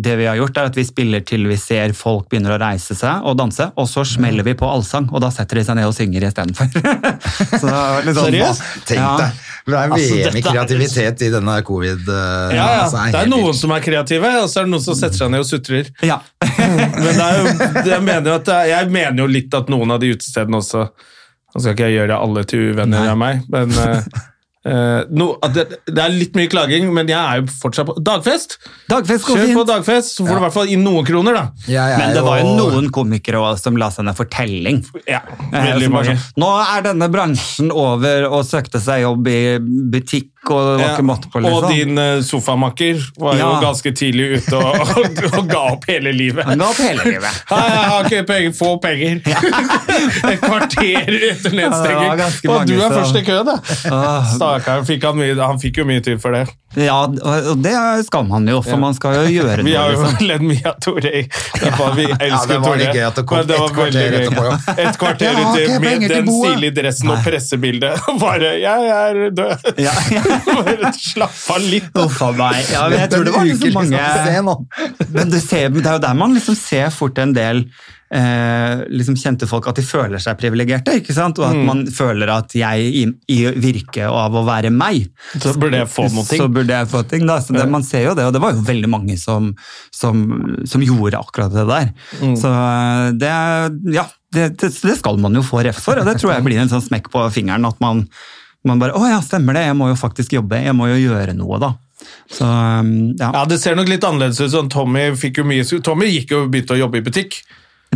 det vi har gjort er at vi spiller til vi ser folk begynner å reise seg og danse, og så smeller vi på allsang, og da setter de seg ned og synger istedenfor. så litt sånn- Seriøst? Tenk Ja. deg, det er Altså, VM i kreativitet er- kreativitet i denne covid. eh, Ja, ja. altså, Det er helt noen som er kreative, og så er det noen som setter seg ned og sutrer. Ja. Men det er jo, jeg, mener jo at det er, jeg mener jo litt at noen av de utestedene også Nå skal ikke jeg gjøre alle til uvenner Nei. av meg, men eh, eh, no, at det, det er litt mye klaging, men jeg er jo fortsatt på Dagfest! Dagfest Kjør fint. på dagfest, så får du i hvert fall inn noen kroner, da. Ja, ja, Men det var jo noen komikere også som la seg ned fortelling. Ja, Eh, veldig mange. sånn, Nå er denne bransjen over og søkte seg jobb i butikk og det var Ja. ikke måte på. Og Liksom. din uh, sofamakker var jo ganske tidlig ute og, og, og ga opp hele livet. Han ga opp hele livet. Hei, jeg har ikke penger, få penger. Et kvarter etter Ja, nedstenging. og du er først i køen, da. Stakkar. Fikk han, han fikk jo mye tid for det. Ja, og og det skal man jo, for man skal jo gjøre det. Vi har jo Liksom. ledd mye av Tore. Vi elsker Ja, det var litt Tore. gøy at det kom det et kvarter etterpå, ja. Et kvarter ute med den stilige dressen og pressebildet. Bare 'jeg er død'. Ja, ja. Bare slapp av litt. Uff a meg. Ja, men jeg tror det var liksom mange Men du ser, det er jo der man liksom ser fort en del eh, liksom kjente folk at de føler seg privilegerte. ikke sant? Og at man føler at jeg i, i virke av å være meg, Så burde jeg få noe ting. så burde jeg få ting. da. Så det, man ser jo det, og det var jo veldig mange som, som, som gjorde akkurat det der. Mm. Så eh, det, ja, det, det, det skal man jo få ref for, og det tror jeg blir en sånn smekk på fingeren. at man, man bare Å ja, stemmer det, jeg må jo faktisk jobbe, jeg må jo gjøre noe, da. Så um, ja. Ja, Det ser nok litt annerledes ut. Sånn, Tommy, jo mye, Tommy gikk jo og begynte å jobbe i butikk.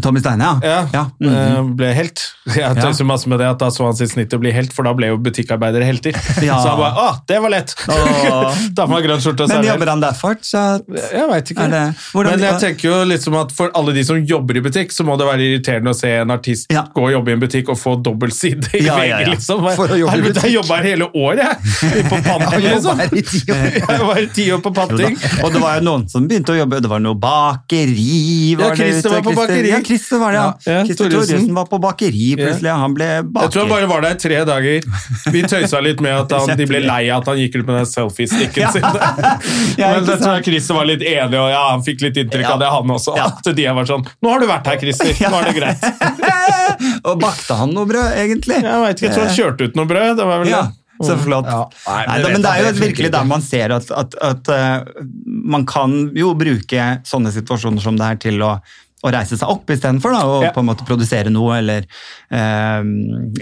Tommy Steine, ja. Ja, ja. Mm -hmm. Ble helt. Jeg tøyser masse med det at da så han sitt snitt å bli helt, for da ble jo butikkarbeidere helter. Ja. Så han bare Å, det var lett! da får man grønn skjorte og Men jobber han der Så Jeg veit ikke. Det- Men jeg tenker jo liksom at for alle de som jobber i butikk, så må det være irriterende å se en artist Ja. gå og jobbe i en butikk og få dobbelt side i Ja, VG, ja, ja. liksom. For å jobbe i butikk. jeg jobba her hele året, jeg! På panting, liksom. Jeg var i ti år på panting. Og det var jo noen som begynte å jobbe, det var noe bakeri var Ja, Christer var på bakeri. Christer var det, ja. Ja, Christer Thoresen. Var på bakeri plutselig, han ble baker. Jeg tror han bare var der i tre dager. Vi tøysa litt med at han, de ble lei av at han gikk ut med den selfie-stikken Ja. sin. Ja, Men det tror jeg? Christer var litt enig og ja, han fikk litt inntrykk Ja. av det, han også. Ja. At de var sånn Nå har du vært her, Christer. Nå er det greit. og bakte han noe brød, egentlig? Jeg vet ikke, jeg tror han kjørte ut noe brød. Det var vel Ja, det. så flott. Ja. Nei, Nei, men da, men det er jo virkelig der man ser at, at, at uh, man kan jo bruke sånne situasjoner som det her til å, å reise seg opp istedenfor, og Ja. på en måte produsere noe, eller, eh,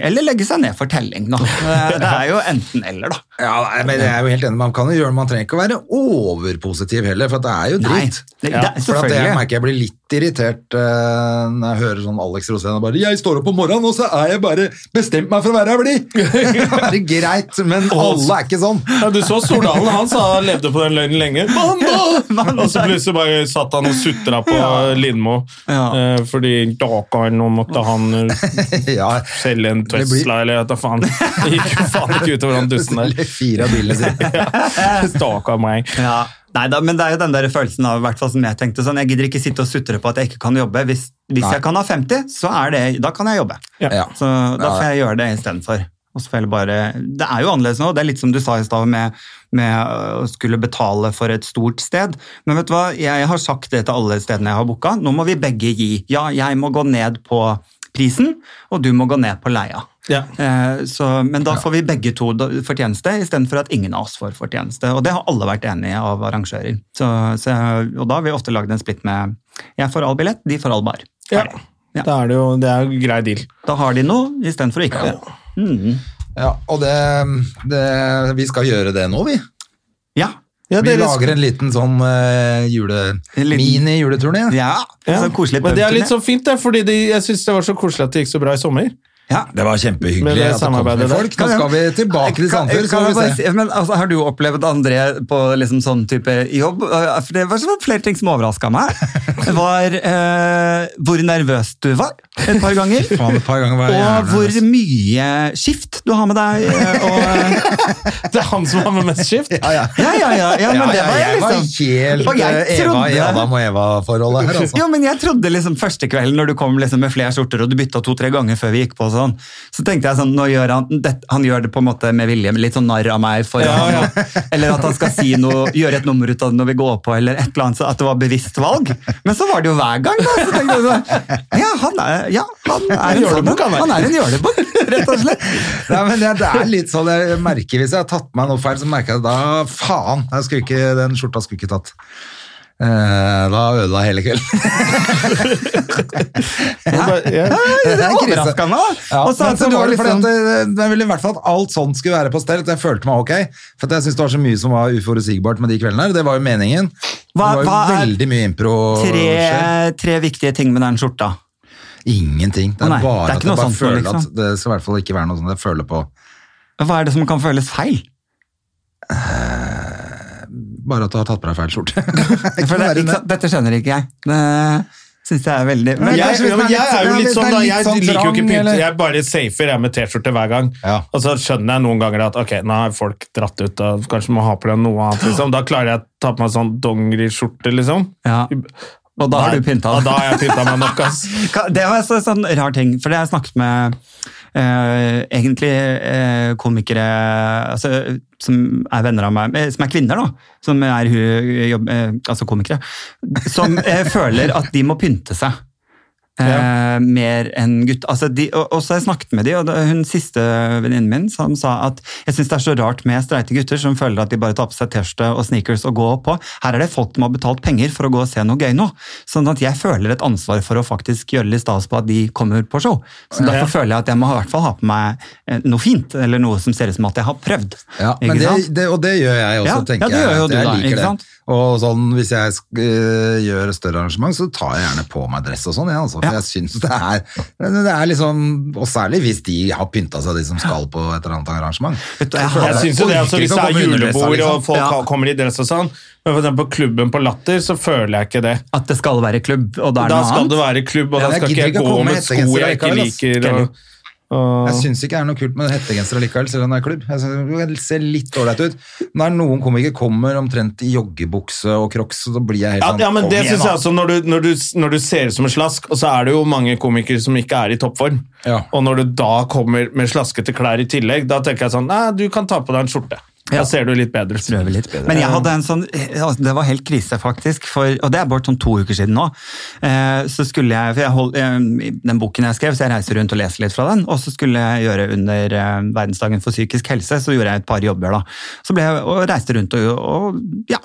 eller legge seg ned for telling. Da. Det er jo enten-eller, da. Ja, nei, men jeg er jo helt enig. Man kan jo gjøre det, man trenger ikke å være overpositiv heller, for det er jo Nei, dritt. det, det, Ja, For at jeg merker jeg blir litt irritert eh, når jeg hører sånn Alex Rosén og bare 'Jeg står opp om morgenen, og så er jeg bare bestemt meg for å være her blid!' er greit, men alle er ikke sånn. Ja, du så Stordalen, han sa han levde på den løgnen lenge. Mandag! Og så plutselig bare satt han og sutra på Lindmo. Ja. Eh, fordi Dakar, nå måtte han eh, ja, selge en Tesla, blir- eller hva faen. Det gikk jo faen ikke utover han dusten der. fire av bilene sine. Stakkar meg. Ja. Nei da, men det er jo den der følelsen av, i hvert fall som jeg tenkte sånn, jeg gidder ikke sitte og sutre på at jeg ikke kan jobbe. Hvis, hvis jeg kan ha 50, så er det, da kan jeg jobbe. Ja. Så da får jeg gjøre det istedenfor. Og så får jeg bare, det er jo annerledes nå, det er litt som du sa i stad med, med å skulle betale for et stort sted. Men vet du hva, jeg har sagt det til alle stedene jeg har booka. Nå må vi begge gi. Ja, jeg må gå ned på prisen, og du må gå ned på leia. Ja. Eh, så, men da får vi begge to fortjeneste, istedenfor at ingen av oss får fortjeneste. Og det har alle vært enige av arrangører. Så, så, og da har vi ofte lagd en splitt med jeg får all billett, de får all bar. Ja. Ja. Da er det jo det er en grei deal. Da har de noe istedenfor å ikke ha det. Mm. Ja, og det, det Vi skal gjøre det nå, vi. Ja. Ja, Vi lager en liten sånn uh, jule, liten- mini-juleturné. ja. Ja. Så koselig Men det er litt så fint, det, fordi de, jeg syns det var så koselig at det gikk så bra i sommer. Ja. Det var kjempehyggelig det at det kom med folk. Nå skal vi tilbake til Sandefjord, så jeg altså, Har du opplevd André på liksom sånn type jobb? For Det var flere ting som overraska meg. Det var eh, hvor nervøs du var et par ganger. Faen, et par ganger var jeg Og hvor mye skift du har med deg. eh, Og, Det er han som har med mest skift. Ja, ja. ja, ja, ja, ja, men Ja, det ja, var jeg var liksom helt Og jeg trodde, Eva i Adam og Eva-forholdet her, altså. Jo, men jeg trodde liksom første kvelden når du kom liksom med flere skjorter og du bytta to-tre ganger før vi gikk på, og sånn, så tenkte jeg sånn, nå gjør han, det, han gjør det på en måte med vilje, litt sånn narr av meg for Ja, ja. eller at han skal si noe, gjøre et nummer ut av det når vi går på, eller et eller annet, så at det var bevisst valg. Men så var det jo hver gang, da. Så tenkte jeg sånn, ja, han er, ja, han er en sånn, han han er en jølebukk, rett og slett. Nei, men det, det er litt sånn, jeg merker Hvis jeg har tatt meg noe feil, så merker jeg det da faen, jeg skulle ikke, den skjorta skulle ikke tatt. Eh, da ødela hele kvelden. Ja. Det er overraska meg. Ja, Og så så var var det fordi liksom, jeg ville i hvert fall at alt sånt skulle være på stell, jeg følte meg ok. For jeg syns det var så mye som var uforutsigbart med de kveldene her. Det var jo meningen. Hva- det var jo veldig mye impro. tre, tre viktige ting med den skjorta. Ingenting. Det er nei, bare det er at jeg bare føler liksom. at det skal i hvert fall ikke være noe sånt jeg føler på. Hva er det som kan føles feil? Bare at du har tatt på deg feil skjorte. Det, ikke? Dette skjønner ikke jeg. Det syns jeg er veldig Men jeg, jeg, er men jeg er jo litt sånn da, jeg sånn liker jo ikke trang, pynte, eller- jeg bare safer jeg med T-skjorte hver gang. Ja. Og så skjønner jeg noen ganger at ok, nå har folk dratt ut og kanskje må ha på deg noe annet. Liksom. Da klarer jeg å ta på meg sånn dongeriskjorte, liksom. Ja. Og da har du pynta Ja, da har jeg pynta meg nok, ass. Det var en sånn rar ting, for det har jeg snakket med eh, egentlig eh, komikere altså, som er venner av meg, eh, som er kvinner, da, som er hu- jobb, eh, altså komikere, som eh, føler at de må pynte seg. Eh, mer enn gutt. Altså de, og, og så har jeg snakket med de, og det, hun siste venninnen min som sa at jeg syns det er så rart med streite gutter som føler at de bare tar på seg T-skjorte og sneakers og går på. Her er det folk som har betalt penger for å gå og se noe gøy nå. Sånn at jeg føler et ansvar for å faktisk gjøre litt stas på at de kommer på show. Så Derfor føler jeg at jeg må i hvert fall ha på meg eh, noe fint, eller noe som ser ut som at jeg har prøvd. Ja, men det, det, og det gjør jeg også, Ja, tenker ja, det gjør jeg. jo du jeg da, ikke det. sant? Og sånn, hvis jeg uh, gjør større arrangement, så tar jeg gjerne på meg dress og sånn, ja, altså, for Ja. jeg synes det er, det er liksom, og særlig hvis de har pynta seg, de som skal på et eller annet arrangement. Jeg Jeg det synes jo det, altså, Hvis det er julebord liksom. og folk Ja. kommer i dress og sånn, men for eksempel på klubben på Latter, så føler jeg ikke det. At det skal være klubb, og da er det Da noe skal annet. det være klubb, og Ja, da skal ikke jeg gå komme med med sko jeg ikke liker. Og, og, Jeg syns ikke det er noe kult med hettegenser likevel, selv om det er klubb. Jeg synes det ser litt ålreit ut. Når noen komikere kommer omtrent i joggebukse og crocs, så blir jeg helt ja, sånn ja, men det syns jeg også, når du, når, du, når du ser ut som en slask, og så er det jo mange komikere som ikke er i toppform, Ja. og når du da kommer med slaskete klær i tillegg, da tenker jeg sånn, nei, du kan ta på deg en skjorte. Da ser du litt bedre ut. litt. Men jeg hadde en sånn, altså, det var helt krise faktisk, for, og det er bare sånn to uker siden nå. Eh, så skulle jeg, for jeg hold, eh, den boken jeg skrev, så jeg reiser rundt og leser litt fra den, og så skulle jeg gjøre under eh, verdensdagen for psykisk helse, så gjorde jeg et par jobber da. Så ble jeg og reiste rundt og, og ja,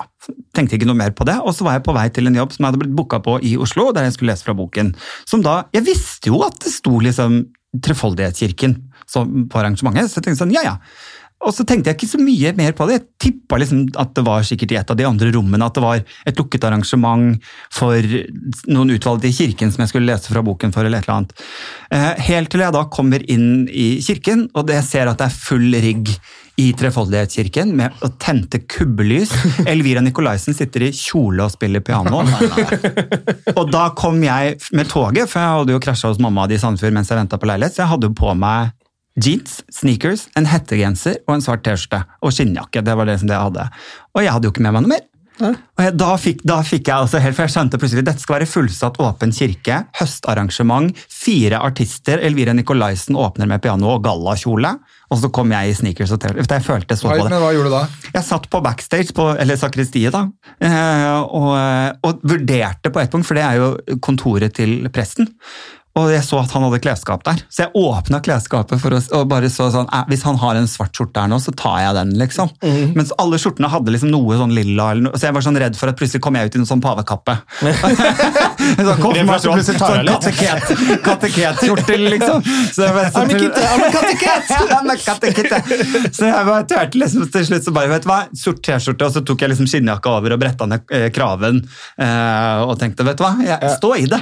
tenkte ikke noe mer på det, og så var jeg på vei til en jobb som jeg hadde blitt booka på i Oslo, der jeg skulle lese fra boken. Som da, jeg visste jo at det sto liksom Trefoldighetskirken på arrangementet, så jeg tenkte sånn, ja ja. Og så tenkte jeg ikke så mye mer på det. Jeg tippa liksom at det var sikkert i et av de andre rommene, at det var et lukket arrangement for noen utvalgte i kirken som jeg skulle lese fra boken for, eller et eller annet. Eh, Helt til jeg da kommer inn i kirken, og jeg ser at det er full rigg i Trefoldighetskirken med å tente kubbelys. Elvira Nikolaisen sitter i kjole og spiller piano. Og da kom jeg med toget, for jeg hadde jo krasja hos mamma i Sandefjord mens jeg venta på leilighet, så jeg hadde jo på meg jeans, sneakers, en hettegenser og en svart T-skjorte. Og skinnjakke. Det var det som det jeg hadde. Og jeg hadde jo ikke med meg noe mer. Og jeg, da, fikk, da fikk jeg altså helt, for jeg skjønte plutselig dette skal være fullsatt åpen kirke, høstarrangement, fire artister, Elvira Nikolaisen åpner med piano og gallakjole, og så kom jeg i sneakers og T-skjorte. Jeg følte så Oi, på det. Men hva gjorde du da? Jeg satt på backstage, på, eller sakristiet, da, eh, og, og vurderte på et punkt, for det er jo kontoret til presten. Og jeg så at han hadde klesskap der, så jeg åpna klesskapet for å, og bare så sånn eh, Hvis han har en svart skjorte her nå, så tar jeg den, liksom. Mens alle skjortene hadde liksom noe sånn lilla, eller noe, så jeg var sånn redd for at plutselig kom jeg ut i noe sånn pavekappe. Sånn konfirmasjon, sånn kateket- kateketskjorte, liksom. Så jeg bare, så. Så jeg bare turte liksom til slutt så bare, vet du hva, sort T-skjorte, og så tok jeg liksom skinnjakka over og bretta ned eh, kraven, eh, og tenkte, vet du hva, jeg, stå i det.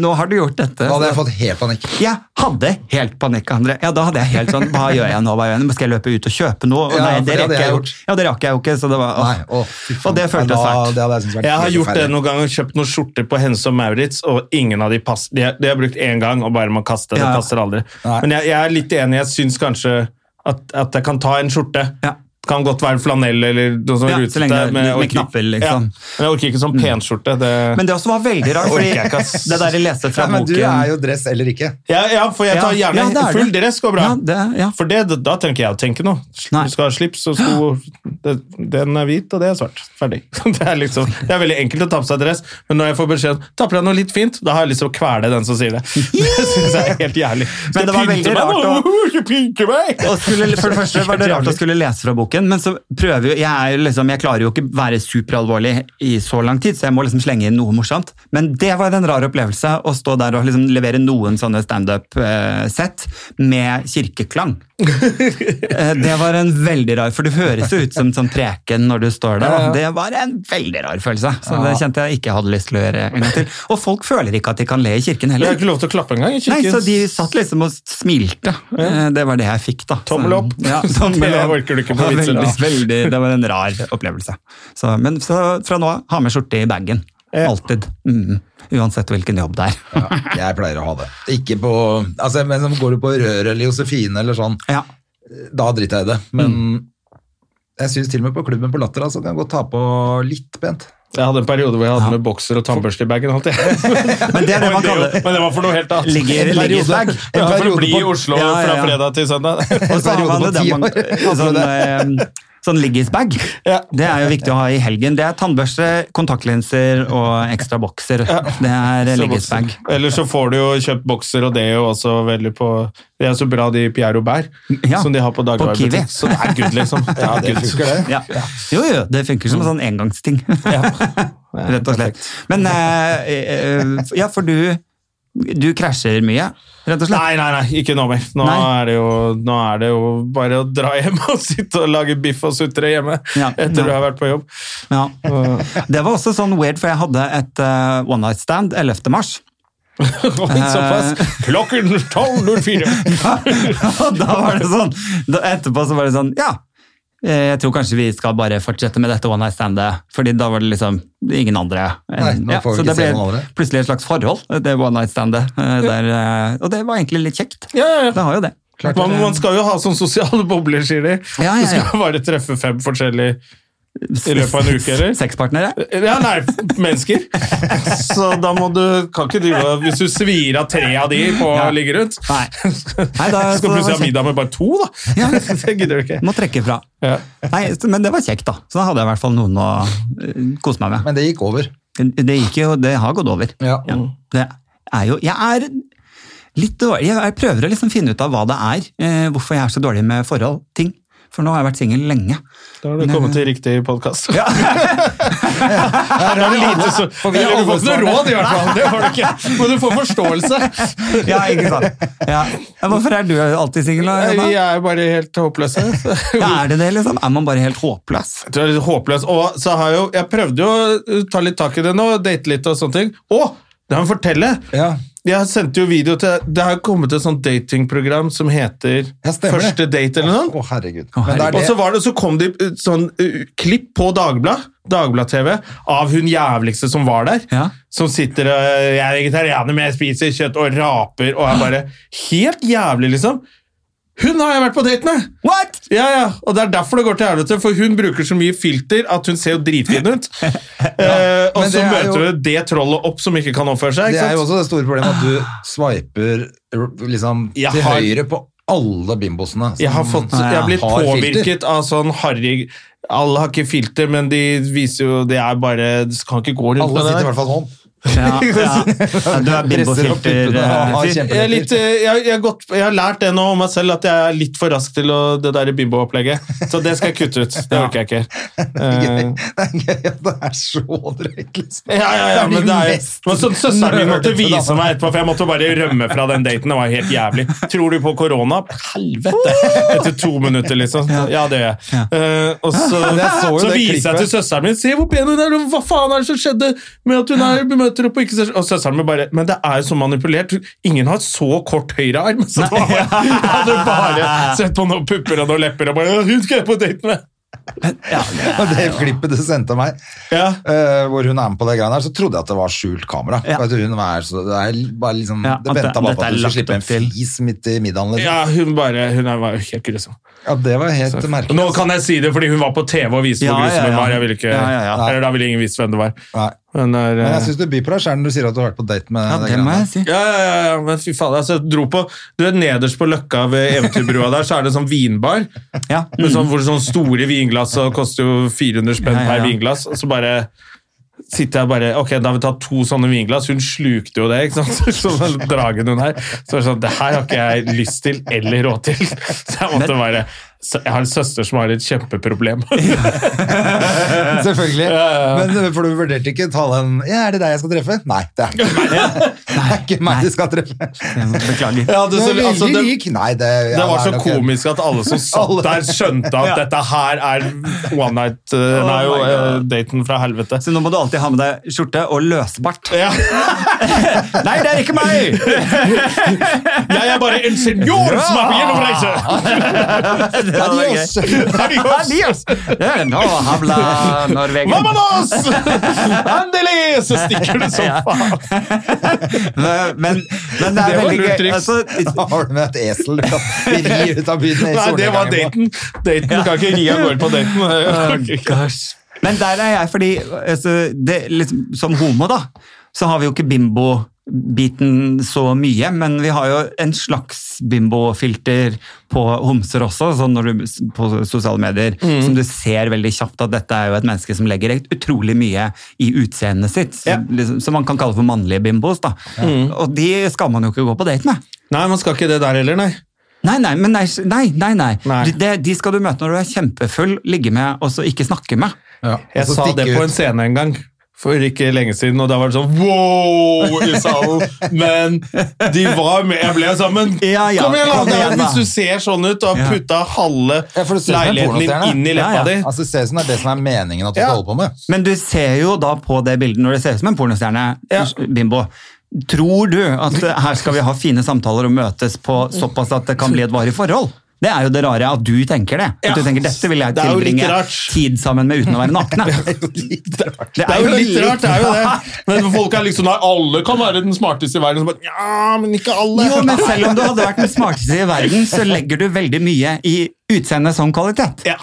Nå har du gjort dette. Da hadde jeg fått helt panikk. Jeg hadde helt panikk, André. Ja, Da hadde jeg helt sånn Hva gjør jeg nå? Hva gjør jeg nå? Skal jeg løpe ut og kjøpe noe? Og Ja, nei, det rekker jeg jo. Ja, det rakk jeg jo ikke, så det var åh. Nei, å. Og det føltes fælt. Jeg Jeg har gjort det noen ganger, kjøpt noen skjorter på Hennes og Maurits, og ingen av de passer. De, har- de har brukt én gang, og bare må kaste. Det passer aldri. Nei. Men jeg, jeg er litt enig, jeg syns kanskje at, at jeg kan ta en skjorte. Ja. Kan godt være flanell eller noe sånt Ja, så rutete. men jeg med orker- knapper, liksom. Ja, men jeg orker ikke sånn penskjorte. Det... Men det også var veldig rart, fordi det der jeg leste fra Ja, men du er jo dress eller ikke. Ja, ja, for jeg tar gjerne ja, det full det. dress går bra. Ja, det- ja. For det, da trenger ikke jeg å tenke noe. Nei. Du skal ha slips og sko. Det, den er hvit, og det er svart. Ferdig. Det er, liksom, det er veldig enkelt å ta på seg dress, men når jeg får beskjed om ta på deg noe litt fint, da har jeg lyst til å kvele den som sier det. Det synes jeg er helt jævlig. Men det var veldig rart å- å, skal jeg pynte meg! Og skulle, for det første var det rart å skulle lese fra boken, men så prøver jeg, jo liksom, jeg klarer jo ikke være superalvorlig i så lang tid, så jeg må liksom slenge inn noe morsomt. Men det var en rar opplevelse å stå der og liksom levere noen sånne standup-sett med kirkeklang. Eh, det var en veldig rar, for det høres jo ut som sånn preken når du står der. og Det var en veldig rar følelse, så det kjente jeg ikke hadde lyst til å gjøre en gang til. Og folk føler ikke at de kan le i kirken Jeg har heller. ikke lov til å klappe engang i Nei, så de satt liksom og smilte. Eh, Det var det jeg fikk, da. Tommel opp. Ja, tommel Det opp. orker du ikke på Det vits. Veldig. veldig, det var en rar opplevelse. Så, men så, fra nå av, ha med skjorte i bagen. Alltid. Mm. Uansett hvilken jobb det er. Ja, jeg pleier å ha det. Ikke på altså, Men så går du på Rør eller Josefine eller sånn, Ja. da driter jeg i det. Men Mm. jeg syns til og med på klubben på Latter altså, kan jeg godt ta på litt pent. Jeg hadde en periode hvor jeg hadde med bokser og tannbørste i bagen. Men det er det man kaller Men det var for noe helt annet. Ligger, En periode. Ja, for å periode bli i Oslo Ja, ja, fra fredag til søndag. Og så har man det der man, sånn, eh, sånn liggisbag. Ja. Det er jo viktig å ha i helgen. Det er tannbørste, kontaktlinser og ekstra bokser. Det er Så liggisbag. Eller så får du jo kjøpt bokser, og det er jo også veldig på Det er så bra de Pierre Aubert Ja, som de har på dagligvarebutikk. Så det er good, liksom. Ja, Det funker, det. Ja. Jo, jo, det funker som en sånn engangsting. Rett og slett. Men eh, eh, Ja, for du Du krasjer mye, rett og slett? Nei, nei, nei, ikke nå mer. Nå, Er det jo, nå er det jo bare å dra hjem og sitte og lage biff og sutre hjemme Ja, etter ja. du har vært på jobb. Ja. Det var også sånn weird, for jeg hadde et uh, one night stand 11. mars. Oi, såpass. Klokken 12.04. Og da var det sånn da, Etterpå så var det sånn Ja, eh, jeg tror kanskje vi skal bare fortsette med dette one night standet. Fordi da var det liksom ingen andre. Nei, ja, så det ble plutselig et slags forhold, det one night standet. eh, Der, eh, og det var egentlig litt kjekt. Ja, ja, ja. Det har jo det. Man, man skal jo ha sånne sosiale bobler, sier de. Ja, ja, Du skal bare treffe fem forskjellige i løpet av en uke, eller? Sexpartnere? Ja, nei, mennesker. Så da må du Kan ikke drive Hvis du svir av tre av de på å Ja. ligge rundt Nei. Nei, da, skal plutselig ha middag med bare to, da. Ja. Det gidder du ikke. Må trekke fra. Ja. Nei, men det var kjekt, da. Så da hadde jeg i hvert fall noen å eh, kose meg med. Men det gikk over. Det gikk jo, det har gått over. Ja. Det er jo Jeg er litt dårlig Jeg prøver å liksom finne ut av hva det er. Eh, hvorfor jeg er så dårlig med forhold. Ting. For nå har jeg vært singel lenge. Da har du kommet til riktig podkast. Her er det lite så, vi har får noe råd, i hvert fall. Det har du ikke. Men du får forståelse. Ja, ikke sant? Ja. Ja, Hvorfor er du alltid singel? Vi er bare helt håpløse. Ja, er det det, liksom? Er man bare helt håpløs? Du er litt håpløs. Og så har jeg jo Jeg prøvde jo å ta litt tak i det nå, date litt og sånne ting. Å! Det må jeg fortelle! Ja. Jeg sendte jo video til Det har kommet et sånt datingprogram som heter Ja. Første date eller noe. Å, herregud. Å, herregud. er Og så var det, så kom det sånn uh, klipp på Dagblad, Dagblad-TV av hun jævligste som var der. Ja. Som sitter og Jeg er vegetarianer, men jeg spiser kjøtt og raper og er bare helt jævlig, liksom. Hun har jeg vært på date med! What?! Ja, ja, og Det er derfor det går til helvete, for hun bruker så mye filter at hun ser jo dritfin ut. eh, og så det er møter jo- du det trollet opp som ikke kan oppføre seg. Det er jo også det store problemet at du swiper liksom til har- høyre på alle bimbosene. Jeg har, fått, jeg har blitt har filter. påvirket av sånn harry Alle har ikke filter, men de viser jo Det er bare Du kan ikke gå rundt Alle med det sitter i hvert fall sånn. Ja, ja. du er Presser opp puppene og har bimbofilter-fyr. Jeg, er litt, eh, jeg, jeg, har jeg har lært det nå om meg selv, at jeg er litt for rask til å, det der bimbo-opplegget. Så det skal jeg kutte ut. Det orker jeg ikke. Det er Eh, gøy. Det er gøy at det er så drøyt, liksom. Ja, ja, ja, men det er men så Søsteren min måtte vise meg etterpå, for jeg måtte bare rømme fra den daten. Det var helt jævlig. Tror du på korona? Helvete! Etter to minutter, liksom. Ja, det gjør jeg. Eh, og så, så viser jeg til søsteren min Se hvor pen hun er! Hva faen er det som skjedde med at hun er møter opp og ikke ser Og søsteren min bare Men det er jo så manipulert. Ingen har så kort høyrearm. Så da hadde bare sett på noen pupper og noen lepper og bare Hun skal jeg på date med! Ja, det klippet du sendte meg, Ja. uh, hvor hun er med på det greiene her, så trodde jeg at det var skjult kamera. Ja. Vet hun var så, det er bare liksom, Ja, det venta bare på at du skulle slippe en fis midt i middagen. Liksom. ja, hun bare Hun er- var jo helt grusom. Ja, det var helt merkelig. Nå kan jeg si det fordi hun var på TV og viste hvor grusom ja, hun var. Jeg ville ikke, Ja, ja, ja. Eller da ville ingen visst hvem det var. Nei. Men, det er, Men jeg eh, syns du byr på deg sjøl når du sier at du har vært på date med Ja, det det må jeg si. ja, ja, ja, ja, men fy faen. Altså, jeg dro på, du vet, Nederst på Løkka ved Eventyrbrua der, så er det sånn vinbar. Ja. Med sånn, hvor sånn store vinglass og koster jo 400 spenn Ja, ja, ja. per vinglass. Og så bare sitter jeg bare Ok, da har vi tatt to sånne vinglass. Hun slukte jo det, ikke sant? Sånn dragen hun her. Så det sånn, det her har ikke jeg lyst til eller råd til. Så jeg måtte bare Jeg har en søster som har et kjempeproblem. Selvfølgelig. Men eh, for du vurderte ikke å ta den Ja, er det deg jeg skal treffe? Nei, det er ikke meg. Det er ikke meg du skal treffe. Beklager. Ja, Du det, så, altså, det. Nei, det, ja, Det var så komisk at alle som satt der, skjønte at dette her er one night uh, Nei, jo, uh, daten fra helvete. Så nå må du alltid ha med deg skjorte og løsbart. Ja. Nei, det er ikke meg! Jeg er bare en senior som er på gjennomreise! Adios! Adios! Nå habla Norvegen. Vamanos! Endelig! Så stikker du som faen. Men, men det er det veldig gøy. Altså, har du med et esel du kan ri ut av byen. Nei, det var daten. Daten kan ikke ri av gårde på daten. Men der er jeg, fordi altså, det, liksom, som homo, da, så har vi jo ikke bimbo-biten så mye, men vi har jo en slags bimbo-filter på homser også, sånn når du, på sosiale medier, Mm. som du ser veldig kjapt at dette er jo et menneske som legger utrolig mye i utseendet sitt, Ja. som, liksom, som man kan kalle for mannlige bimbos. da. Og de skal man jo ikke gå på date med. Nei, man skal ikke det der heller, nei. Nei, nei, men nei, nei, nei. nei. Nei. De, de skal du møte når du er kjempefull, ligge med og så ikke snakke med. Ja, Jeg sa det på en scene en gang. For ikke lenge siden, og da var det sånn wow i salen. Men de var med. Jeg ble sånn, men Ja, ja, kom igjen, kom igjen, da. Hvis du ser sånn ut og har putta halve Ja, leiligheten din inn i leppa Ja, ja. di Altså, det ser ut som det er det som er meningen at du Ja. skal holde på med. Men du ser jo da på det bildet når det ser ut som en pornostjerne, Ja. bimbo. Tror du at her skal vi ha fine samtaler og møtes på såpass at det kan bli et varig forhold? Det er jo det rare at du tenker det. Ja. At du tenker dette vil jeg tilbringe tid sammen med uten å være nakne. Det er jo litt rart, det er jo det. Men folk er liksom Nei, alle kan være den smarteste i verden. Så bare, ja, men ikke alle. Jo, men selv om du hadde vært den smarteste i verden, så legger du veldig mye i utseendet som kvalitet. Ja.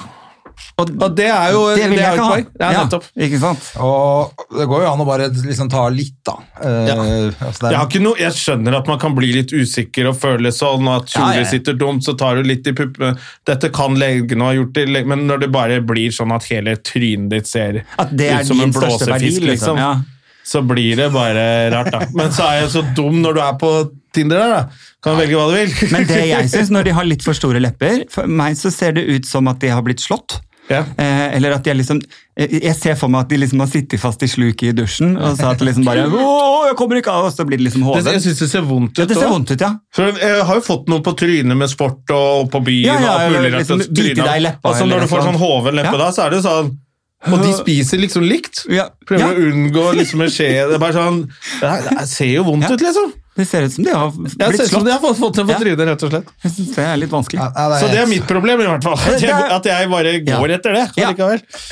Og Og det er jo det vil det jeg er ikke ha. Ja, nettopp. ikke sant? Og det går jo an å bare liksom ta litt, da. Eh, Ja. altså, det er- Jeg, har ikke noe, jeg skjønner at man kan bli litt usikker og føle sånn, og at Ja, kjoler ja. sitter dumt, så tar du litt i puppene. Dette kan legene ha gjort det, men når det bare blir sånn at hele trynet ditt ser At det er ut som en største verdi, blåsefisk, liksom. liksom, Ja. så blir det bare rart, da. Men så er jeg så dum når du er på Tinder der, da. Kan velge hva du vil. Men det jeg synes, når de har litt for store lepper, for meg så ser det ut som at de har blitt slått. Ja. Eh, eller at de er liksom eh, Jeg ser for meg at de liksom har sittet fast i sluket i dusjen, og så at det liksom bare Åh, jeg kommer ikke av, og så blir det liksom hoven. jeg syns det ser vondt Ja, ut. det ser vondt ut, ja. For jeg har jo fått noe på trynet med sport og på byen. Ja, ja, og mulig liksom bite deg i leppa, Og så når du får sånn hoven leppe Ja. da, så er det sånn Og de spiser liksom likt. Ja. Prøver Ja. å unngå liksom en skje. Det er bare sånn Det, det ser jo vondt Ja. ut, liksom. Det ser ut som de har Jeg ser ut som de har fått, fått det på Ja. trynet, rett og slett. Jeg synes det er litt vanskelig. Ja, ja, Så det er mitt problem, i hvert fall. At jeg, er- at jeg bare Ja. går etter det. Ja.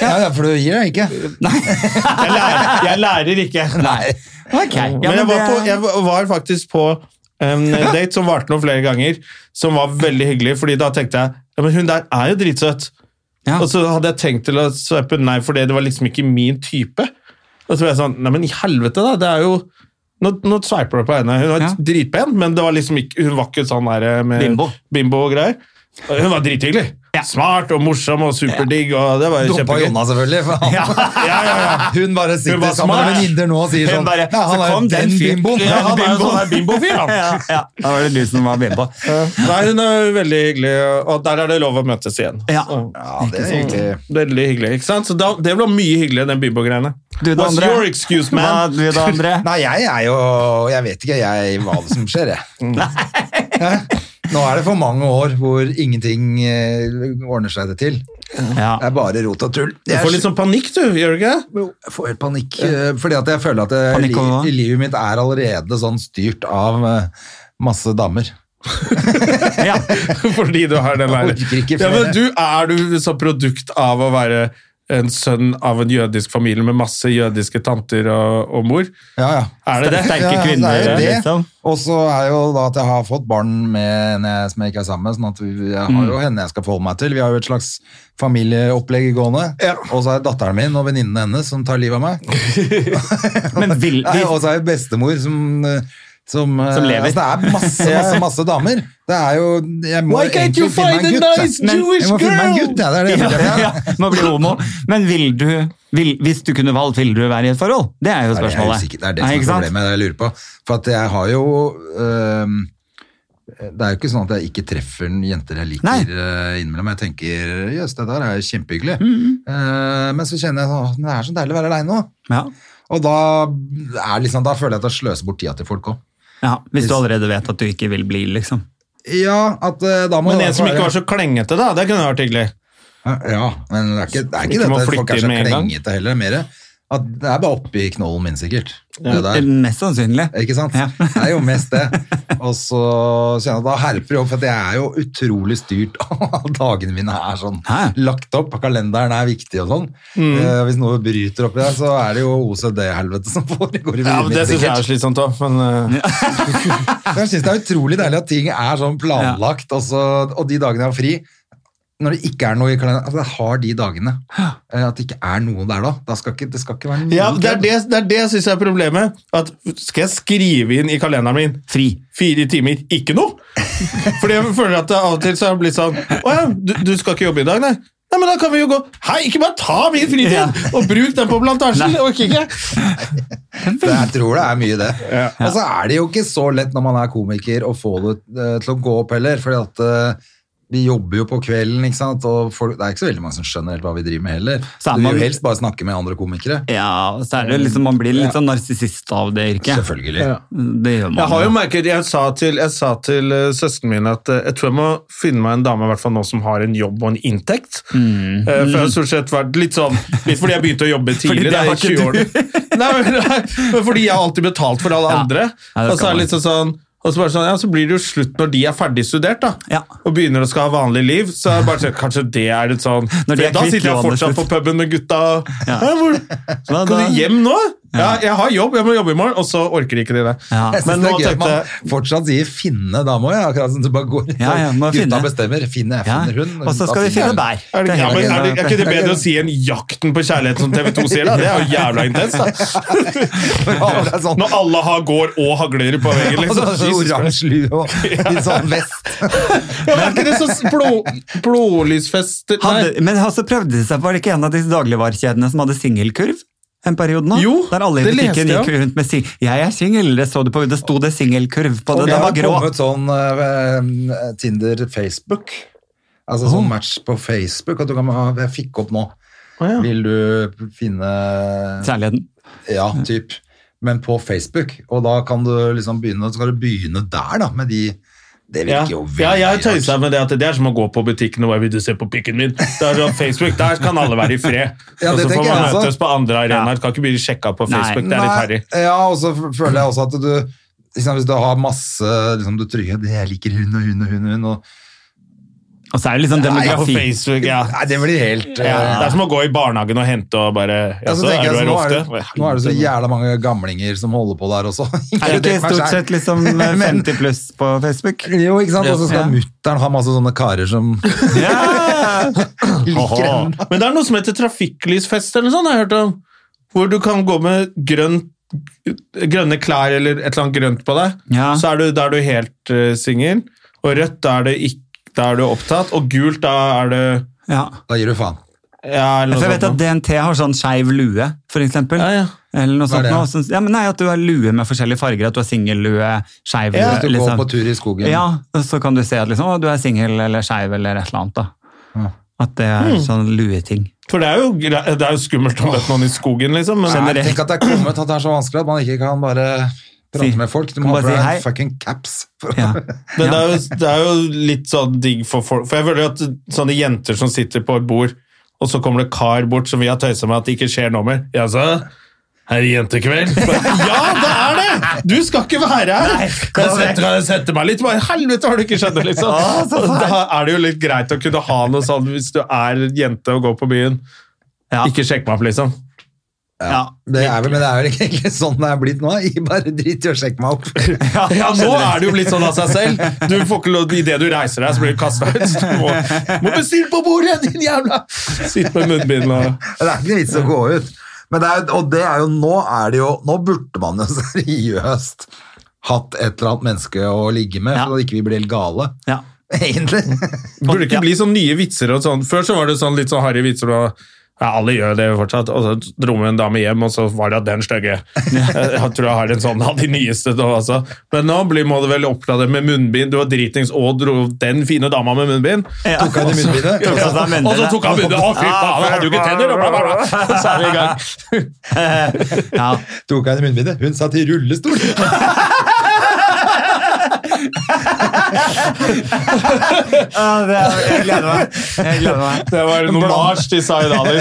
Ja, ja, for du gir deg ikke. Jeg lærer, jeg lærer ikke. Nei. Okay. Ja, men jeg var, på, jeg var faktisk på en date som varte noen flere ganger, som var veldig hyggelig, fordi da tenkte jeg ja, men hun der er jo dritsøt. Ja. Og så hadde jeg tenkt til å sveppe nei, for det var liksom ikke min type. Og så ble jeg sånn, nei, men i helvete da, det er jo nå, nå sveiper du på henne. Hun var Ja. dritpen, men det var liksom ikke, hun var ikke sånn der med Bimbo. bimbo og greier. Hun var drithyggelig. Ja. Smart og morsom og superdigg, og det var Dumpa kjempegøy. Jonna, selvfølgelig. For han, Ja, ja, ja. Hun bare sitter hun sammen med smart. venninner nå og sier sånn bare, Ja, han så er jo den bimbo bimboen. Ja, han er jo sånn bimbofyr, han. ja, ja. Da var det du som var bimbo. Nei, hun er veldig hyggelig, og der er det lov å møtes igjen. Ja. Ja, det er hyggelig. Veldig hyggelig, ikke sant? Så da, det ble mye hyggeligere, den bimbo-greiene. What's andre? your excuse, Hva man? du da, André? Nei, jeg er jo Jeg vet ikke jeg, hva som skjer, jeg. Hæ? Nå er det for mange år hvor ingenting eh, ordner seg det til. Ja. Det er bare rot og tull. Du får litt sånn panikk, du, gjør du ikke? Jo, Jeg får helt panikk, Ja. fordi at jeg føler at det, hva? li, livet mitt er allerede sånn styrt av eh, masse damer. Ja. Fordi du har den der Jeg ja, men du Er du så produkt av å være en sønn av en jødisk familie med masse jødiske tanter og, og mor? Ja, ja. Er det det? Sterke kvinner, ja, det er jo det. liksom. Og så er jo da at jeg har fått barn med en jeg- som jeg ikke er sammen med, sånn at vi- jeg har jo henne jeg skal forholde meg til. Vi har jo et slags familieopplegg gående. Ja. Og så er det datteren min og venninnen hennes som tar livet av meg. Men vil, og så er det bestemor som eh, som, eh, Som lever. Altså, det er masse, masse, masse damer. Det er jo jeg må Why can't you find a gutt, nice Men- Jewish Jeg må finne meg en gutt, ja, det er det ja, ja, må bli homo. Men vil du, vil, hvis du kunne valgt, ville du være i et forhold? Det er jo Det er, spørsmålet. det er det Nei, som er problemet, er jeg lurer på. For at jeg har jo øh, Det er jo ikke sånn at jeg ikke treffer jenter jeg liker øh, innimellom. Jeg tenker jøss, det der er kjempehyggelig. Mm. Eh, men så kjenner jeg sånn, det er så deilig å være aleine nå. Ja. Og da, er liksom, da føler jeg at jeg sløser bort tida til folk òg. Ja, Hvis du allerede vet at du ikke vil bli, liksom. Ja, at øh, da må Men en som ikke var så klengete, da. Det kunne vært hyggelig. Ja, men det er ikke, det er ikke, Ikke dette at folk er så klengete heller. Er mer At det er bare oppi knollen min, sikkert. Det der. Mest sannsynlig. Ikke sant? Ja. Det er jo mest det. Og så kjenner jeg at da herper det opp, for jeg er jo utrolig styrt av dagene mine er sånn Hæ? lagt opp. Kalenderen er viktig og sånn. Mm. Eh, hvis noe bryter oppi der, så er det jo OCD-helvete som foregår i Ja, men Det syns jeg er slitsomt òg, men uh... Jeg syns det er utrolig deilig at ting er sånn planlagt, og, så, og de dagene jeg har fri når det ikke er noe i kalenderen, at jeg har de dagene. eh, At det ikke er noe der da. da skal ikke, det skal ikke være noe ja, Det er det, det, er det jeg syns er problemet. At Skal jeg skrive inn i kalenderen min Fri. fire timer ikke noe? Fordi jeg føler at det av og til så har blitt sånn Å ja, du, du skal ikke jobbe i dag, nei? Nei, men da kan vi jo gå Hei, ikke bare ta min fritid! Ja. Og bruk den på plantasjen! Orker ikke! Jeg tror det er mye det. Og så er det jo ikke så lett når man er komiker å få det eh, til å gå opp heller, fordi at eh, vi jobber jo på kvelden, ikke sant? og folk, det er ikke så veldig mange som skjønner helt hva vi driver med heller. Så du vil jo helst bare snakke med andre komikere. Ja, så er det liksom, man blir litt sånn narsissist av det yrket. Selvfølgelig. Det gjør man. Jeg har jo merket, jeg sa til, jeg sa til uh, mine min at eh, jeg tror jeg må finne meg en dame i hvert fall nå som har en jobb og en inntekt. Mm. Eh, for jeg har stort sett vært litt sånn Litt fordi jeg begynte å jobbe tidlig, det da, har i ikke 20-årene. Nei, men, nei, men fordi jeg har alltid betalt for alle Ja. andre. Ja, og så er det litt sånn sånn og så, sånn, ja, så blir det jo slutt når de er ferdig studert da, Ja. og begynner å skal ha vanlig liv. Så er det bare sånn, kanskje det er litt sånn er Da sitter jeg fortsatt på puben med gutta. Ja. Hvor, skal du hjem nå? Ja, jeg har jobb, jeg må jobbe i morgen, og så orker de ikke de det. Ja. Jeg synes Men det nå er gøy at man fortsatt sier 'finne da må jeg akkurat som du bare går Ja, ja, må Gutta finne. bestemmer. Finne, jeg finner hun. Og så skal vi finne bær. Er det, ja, men er, det, er ikke det bedre å si enn 'Jakten på kjærlighet' som TV 2 sier? da? Det er jo jævla intenst. da. Sånn. Når alle har gård og hagler på veggen. Liksom. så det Jesus oransje lue og litt sånn vest. Ja, men er ikke det så blå, blålysfester Hadde, men altså prøvde det seg, var det ikke en av disse dagligvarekjedene som hadde singelkurv? En periode nå? Jo, Der alle i det butikken gikk rundt med sing... 'jeg er singel', det, så du på, det sto det singelkurv på det, Det den har var grå. kommet sånn uh, Tinder Facebook. Altså sånn match på Facebook. At du kan Jeg fikk opp nå. ja. Vil du finne Kjærligheten. Ja, typ. Men på Facebook. Og da kan du liksom begynne Så kan du begynne der, da, med de Det Ja. jo veldig ja, jeg har tøysa med det at det er som å gå på butikken og bare 'vil du se på pikken min'? Det er sånn Facebook, Der kan alle være i fred. Ja, og så får man møtes på andre arenaer. Kan ikke bli sjekka på Nei. Facebook. Det er litt harry. Ja, og så føler jeg også at du liksom, Hvis du har masse liksom, Du trykker det 'jeg liker hun og hun og hun', og hun og Og så er det liksom Nei, på. Facebook, ja. Nei, det blir helt ja. eh, Det er som å gå i barnehagen og hente og bare Ja, så er du her nå, er ofte? det, nå er det så jævla mange gamlinger som holder på der også. Er det ikke stort sett liksom eh, 50 pluss på Facebook? Jo, ikke sant? Og så skal Ja. mutter'n ha masse sånne karer som Ja! liker. Men det er noe som heter trafikklysfest eller sånn, har jeg hørt om. Hvor du kan gå med grønt, grønne klær eller et eller annet grønt på deg. Ja. Så er du, da er du helt uh, singel. Og rødt, da er, det ikke, da er du opptatt. Og gult, da er du ja. Da gir du faen. ja, eller noe jeg vet sånt. at DNT har sånn skeiv lue, for eksempel. Ja, ja. Eller noe sånt. Noe, sånn- ja, men nei, At du har lue med forskjellige farger. At du har singellue, skeiv lue. Ja, at du liksom. går på tur i skogen. Ja, og så kan du se at liksom, å, du er singel eller skeiv eller et eller annet. da. Ja. At det er mm. sånn lueting. For det er jo, det er jo skummelt å møte noen i skogen, liksom. Men, Nei, tenk at det er kommet at det er så vanskelig at man ikke kan bare prate Si- med folk. Du må ha på si deg en fucking caps. For Ja. men det, er jo, det er jo litt sånn digg for folk. For jeg føler at sånne jenter som sitter på et bord, og så kommer det kar bort som vi har tøysa med at det ikke skjer noe mer. Ja, så er det jentekveld? Ja, det er det! Du skal ikke være her! Nei, jeg setter, jeg setter, meg litt? Bare, Helvete, har du ikke skjønt det, liksom? Da er det jo litt greit å kunne ha noe sånn hvis du er jente og går på byen. Ja. Ikke sjekk meg opp, liksom. Ja. det er vel, men det er vel ikke egentlig sånn det er blitt nå. Jeg bare drit i å sjekke meg opp. Ja, nå er det jo blitt sånn av seg selv. Du får ikke lov, Idet du reiser deg, så blir du kasta ut. Du må, må bestille på bordet, din jævla Sitt med munnbind og Det er ikke vits å gå ut. Men det er, og det er jo, nå er det jo, nå burde man jo seriøst hatt et eller annet menneske å ligge med, Ja. så ikke vi blir helt gale. Ja. Egentlig. Burde ikke bli sånn nye vitser og sånn. Før så var det sånn litt sånn harry vitser og ja, alle gjør det jo fortsatt. Og så dro med en dame hjem, og så var det den stygge. Jeg tror jeg har en sånn av de nyeste nå også. Men nå blir, må du vel oppklare med munnbind. Du var dritings og dro den fine dama med munnbind. Ja. Tok han i munnbindet? Ja, han seg Og så tok han munnbindet! Å, fy faen, han hadde jo ikke tenner! Og bla, bla, bla. Så er vi i gang. ja. Tok han i munnbindet? Hun satt i rullestol! Ja, det, jeg gleder meg. Jeg gleder meg. Det var en omasj til Zaid Ali.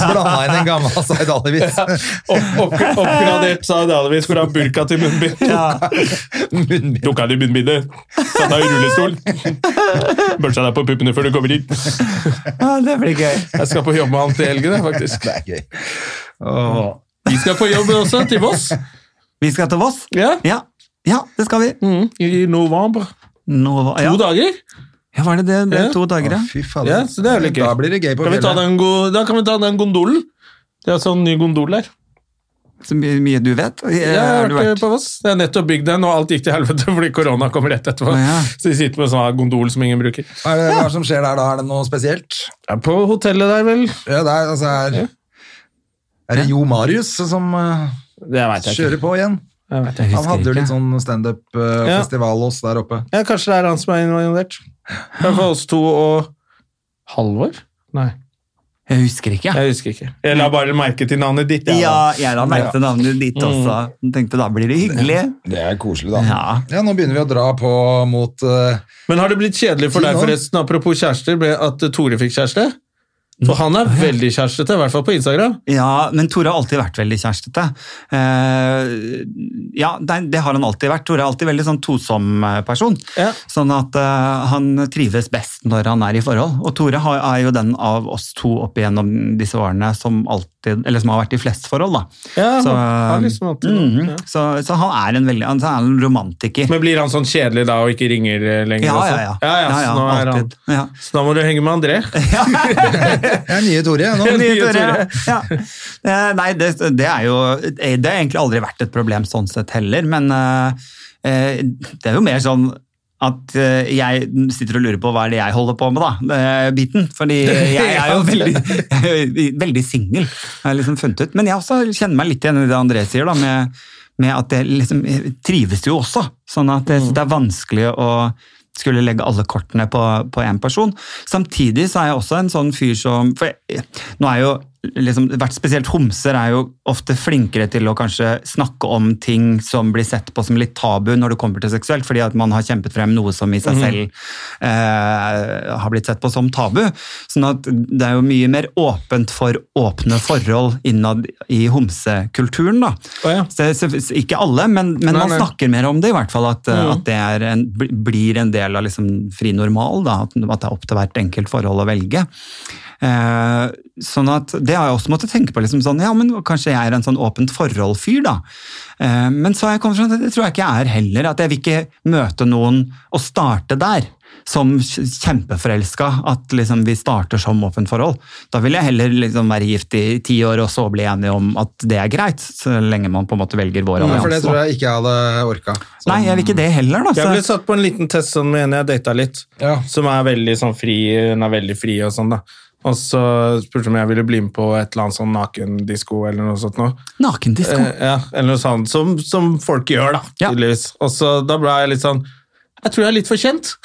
Blanda inn en gammel Zaid opp, oppgradert Zaid Ali-vis fra burka til munnbind. Munnbind. Tok av deg munnbindet, satt deg i rullestol, børsta deg på puppene før du kommer inn. Ja, det blir gøy. Jeg skal på jobb med han til helgen, faktisk. Det er gøy. Vi skal på jobb også, til Voss. Vi skal til Voss? Ja. Ja, ja det skal vi. Mm, I november. Nå, To dager. ja, var det det? det ble Ja. to dager, Å, fy faen. Ja, så det er litt gøy. Da blir det gøy på Kan fjellet. da kan vi ta den gondolen. Det er sånn ny gondol der. Så mye, mye du vet. Jeg Har har vært vært- på Voss. Jeg har nettopp bygd den, og alt gikk til helvete fordi korona kommer rett etterpå. Ja. Så de sitter med sånn gondol som ingen bruker. Hva er det hva som skjer der da? Er det noe spesielt? Ja, på hotellet der, vel? Ja, der, er, altså, er, er det Jo Marius som uh, kjører ikke. på igjen? Han hadde jo litt sånn standup-festival hos der oppe. Ja, kanskje det er han som er involvert. Fall oss to og Halvor? Nei, Jeg husker ikke. jeg husker ikke. Jeg la bare merke til navnet ditt. jeg. Ja, jeg la merke til navnet ditt også. Tenkte da blir det hyggelig. Det er koselig, da. Ja. Ja, nå begynner vi å dra på mot uh, Men har det blitt kjedelig for deg forresten, apropos kjærester, at Tore fikk kjæreste? For han er veldig kjærestete, i hvert fall på Instagram. Ja, men Tore har alltid vært veldig kjærestete. Uh, ja, det, det har han alltid vært. Tore er alltid veldig sånn tosom eh, person. Ja. Sånn at uh, han trives best når han er i forhold. Og Tore har, er jo den av oss to opp igjennom disse årene som, alltid, eller som har vært i flest forhold. Da. Ja, Så, han liksom alltid mhm. ja. så, så han er en veldig han er en romantiker. Men blir han sånn kjedelig da og ikke ringer lenger? ja, ja, ja. ja, ja, så, nå er han, alltid. Ja. så nå må du henge med André. Jeg er nye Tore. Nå. Nye Tore. Ja. Eh, Nei, det, det er jo Det har egentlig aldri vært et problem sånn sett heller, men eh, eh, det er jo mer sånn at eh, jeg sitter og lurer på hva er det jeg holder på med, da, biten. Fordi jeg er jo veldig, jeg veldig singel, har jeg liksom funnet ut. Men jeg også kjenner meg litt igjen i det André sier, da, med, med at jeg liksom jeg trives jo også. Sånn at det, det er vanskelig å skulle legge alle kortene på, én person. Samtidig så er jeg også en sånn fyr som For jeg, nå er jo liksom, vært spesielt homser er jo ofte flinkere til å kanskje snakke om ting som blir sett på som litt tabu når det kommer til seksuelt, fordi at man har kjempet frem noe som i seg selv eh, har blitt sett på som tabu. Sånn at det er jo mye mer åpent for åpne forhold innad i homsekulturen. da. Oh, ja. Så, så, ikke alle, men, men Nei, man nei. snakker mer om det i hvert fall. At, Mm. at det en, blir en del av liksom fri normal. Da, at, at det er opp til hvert enkelt forhold å velge. Eh, sånn at Det har jeg også måttet tenke på. Liksom sånn, ja, men Kanskje jeg er en sånn åpent forhold-fyr, da. Eh, men så har jeg kommet fram til at det tror jeg ikke jeg er heller. At jeg vil ikke møte noen og starte der. Som kjempeforelska, at liksom vi starter som åpent forhold. Da vil jeg heller liksom være gift i ti år og så bli enige om at det er greit, så lenge man på en måte velger vår Ja, for det tror jeg ikke jeg hadde orka. Så- Nei, jeg vil ikke det heller, da. Jeg ble Så, satt på en liten test sånn med en jeg data litt, Ja. som er veldig sånn fri, hun er veldig fri og sånn da. Og så spurte hun om jeg ville bli med på et eller annet sånn nakendisko eller noe sånt noe. Nakendisko. Eh, ja, eller noe sånt, som, som folk gjør da, Ja. tydeligvis. Og så da ble jeg litt sånn, jeg tror jeg er litt for kjent.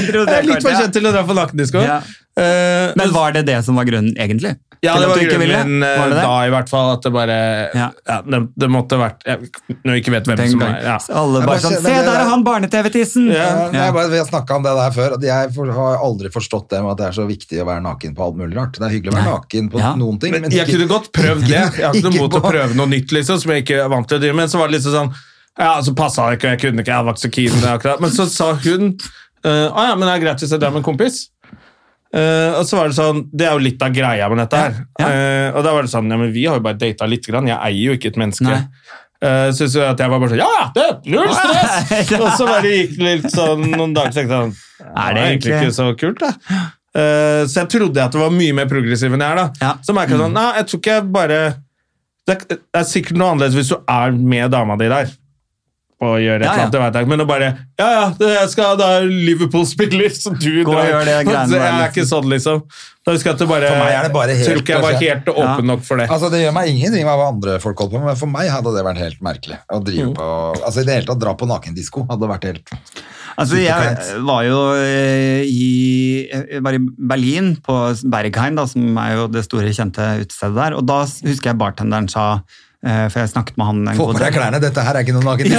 Jeg Jeg er litt for kjent til å dra på nakendisko. Ja. Eh, Men var det det som var grunnen, egentlig? Ja, det var grunnen min Var det det? da, i hvert fall. At det bare Ja. ja. det, det måtte vært jeg, Når jeg ikke vet hvem Tenk som er ja. Alle bare sånn Se, der er han barne-TV-tissen! Vi har snakka om det der før. at Jeg har aldri forstått det med at det er så viktig å være naken på alt mulig rart. Det er hyggelig å være naken på Ja. noen ting. Men men jeg ikke- kunne godt prøvd det. Jeg har ikke noe mot å prøve noe nytt, liksom, som jeg ikke er vant til å drive med. Så var det liksom sånn Ja, så passa det ikke, jeg kunne ikke, jeg var ikke så keen. akkurat. Men så sa hun uh, ah, ja, men det er greit hvis jeg drar med en kompis. Uh, og så var det sånn, Det er jo litt av greia med dette her. Ja, ja. Uh, og da var det sånn, ja, men Vi har jo bare data litt, grann. jeg eier jo ikke et menneske. Uh, synes jo at jeg var bare sånn Ja, det det null stress! og så bare gikk det litt sånn noen dager, så tenkte jeg sånn Er det var egentlig ikke så kult, da. Uh, så jeg trodde at det var mye mer progressiv enn jeg er. da. Så merka jeg sånn, nei, jeg tror ikke jeg bare det er, det er sikkert noe annerledes hvis du er med dama di der. Og gjør et Ja, eller annet, det. Men å bare Ja, ja, det- jeg skal da Liverpool spiller, så du Gå og gjør det greiene Så Jeg er ikke sånn, liksom. Da husker jeg at det bare For meg er det bare helt- Tror ikke jeg var helt åpen nok for det. Altså, Det gjør meg ingenting hva andre folk holder på med, men for meg hadde det vært helt merkelig. Å drive Mm. på, altså I det hele tatt dra på nakendisko hadde vært helt Altså, jeg var jo eh, i, var i Berlin, på Bergheim, da, som er jo det store, kjente utestedet der. Og da husker jeg bartenderen sa for jeg snakket med han en Få på deg klærne, dette her er ikke noe naken.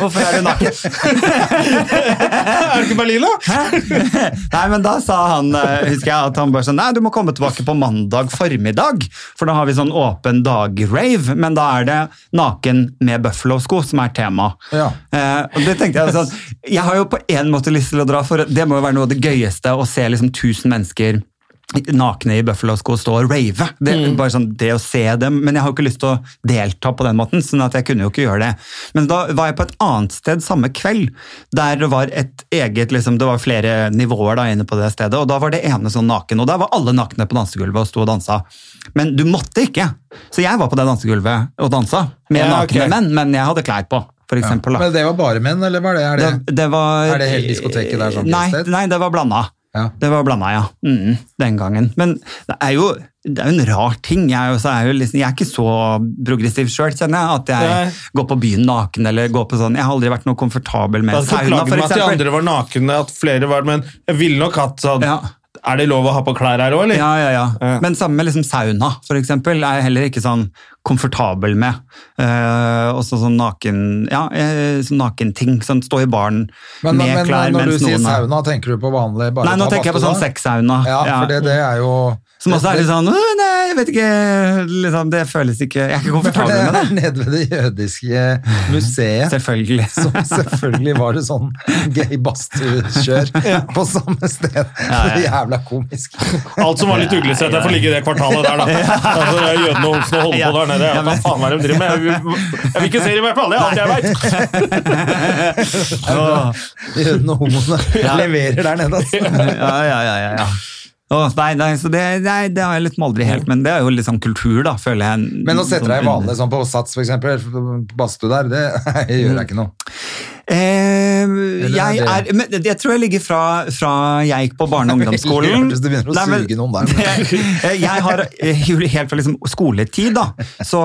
Hvorfor er du naken? Er du ikke Berlin, da? Nei, men da sa han, eh, husker jeg, at han bare sånn Nei, du må komme tilbake på mandag formiddag, for da har vi sånn åpen dag-rave. Men da er det naken med Buffalo-sko som er tema. Ja. Eh, og det tenkte Jeg sånn, jeg har jo på en måte lyst til å dra, for det må jo være noe av det gøyeste å se liksom 1000 mennesker nakne i Buffalo-sko stå og rave. Det, bare sånn, det å se dem, Men jeg har jo ikke lyst til å delta på den måten, sånn at jeg kunne jo ikke gjøre det. Men da var jeg på et annet sted samme kveld, der det var et eget liksom, Det var flere nivåer da inne på det stedet, og da var det ene sånn naken. Og der var alle nakne på dansegulvet og sto og dansa. Men du måtte ikke. Så jeg var på det dansegulvet og dansa med Ja, nakne okay. menn, men jeg hadde klær på. For eksempel, da. Men det var bare menn, eller var det, er det? Det, det var, Er det hele diskoteket der sånn nei, nei, det var blanda. Ja. Det var blanda, ja. Mm, den gangen. Men det er jo, det er jo en rar ting. Jeg er, jo, liksom, jeg er ikke så progressiv sjøl, kjenner jeg. At jeg Nei. går på byen naken eller går på sånn Jeg har aldri vært noe komfortabel med sauna, meg at de andre var nakne, at flere var Men jeg ville nok hatt sånn Ja. Er det lov å ha på klær her òg, eller? Ja, ja, ja. Ja. Men samme med liksom sauna, eksempel, er heller ikke sånn komfortabel med. Uh, også sånn naken ja, eh, sånn nakenting. Sånn stå i baren Men, med men, klær når du sier noen er- sauna, tenker du på vanlig bare Nei, nå tenker jeg på sånn sexsauna. Ja, for det, det er jo Som også er litt sånn Nei, jeg vet ikke liksom, Det føles ikke Jeg er ikke Men for komfortabel med det det. er nede ved det jødiske museet. Selvfølgelig. Som selvfølgelig var det sånn gay badstuekjør på samme sted. ja. ja. jævla komisk. Alt som var litt uglesett, jeg får ligge i det kvartalet der, da. Altså, det jødene og homsene holder på der nede. Ja, Hva men- faen er det de driver med? Jeg vil, jeg vil ikke se dem i hvert fall, det er alt jeg veit. Jødene og homoene leverer der nede. Altså. Ja, ja, ja, ja, ja. Oh, nei, nei, så det, nei, det har jeg liksom aldri helt, men det er jo litt sånn kultur, da, føler jeg. Men å sette deg i vanlig sånn på Sats, for eksempel, badstue der, det gjør jeg ikke noe. Eh, jeg, er men det tror jeg ligger fra, fra jeg gikk på barne- og ungdomsskolen. Det begynner å Nei, men- suge noen der. jeg har eh, helt fra liksom skoletid, da. Så,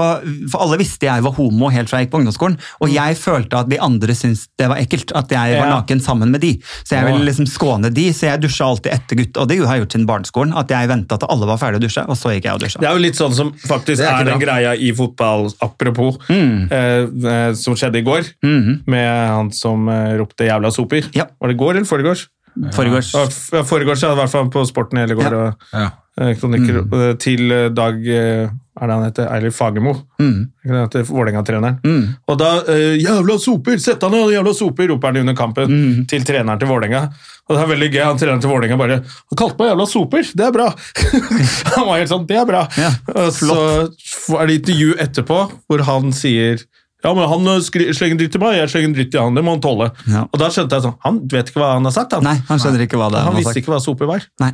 for alle visste jeg var homo helt fra jeg gikk på ungdomsskolen. Og jeg følte at de andre syntes det var ekkelt at jeg var naken sammen med de. Så jeg ville liksom skåne de, så jeg dusja alltid etter gutt. Og det har jeg gjort siden barneskolen. At jeg venta til alle var ferdige å dusje, og så gikk jeg og dusja. Det er jo litt sånn som faktisk Det er er, den greia i fotball, apropos, mm. eh, som skjedde i går, med han som eh, ropte 'jævla soper'. Ja. Var det går eller foregårs? Foregårs. Ja, Foregårs, ja, i hvert fall på Sporten hele går. Ja. Og, Ja. eh, kronikker mm. til eh, Dag eh, er det han heter? Eilif Fagermo. Mm. Han Vålerenga-treneren. Og da 'Jævla soper! Sett han ned, jævla soper!' roper han under kampen Mm. til treneren til Vålerenga. Og det er veldig gøy, han treneren til Vålerenga bare 'Han kalte meg jævla soper! Det er bra!' han var helt sånn 'Det er bra!' Ja, og så er det intervju etterpå hvor han sier ja, men Han eh, skri- slenger dritt til meg, jeg slenger dritt til han. Det må han tåle. Ja. Og da skjønte jeg sånn Han vet ikke hva han har sagt. Han, Nei, han skjønner ikke hva det er. han han visste sagt. ikke hva soper var. Nei.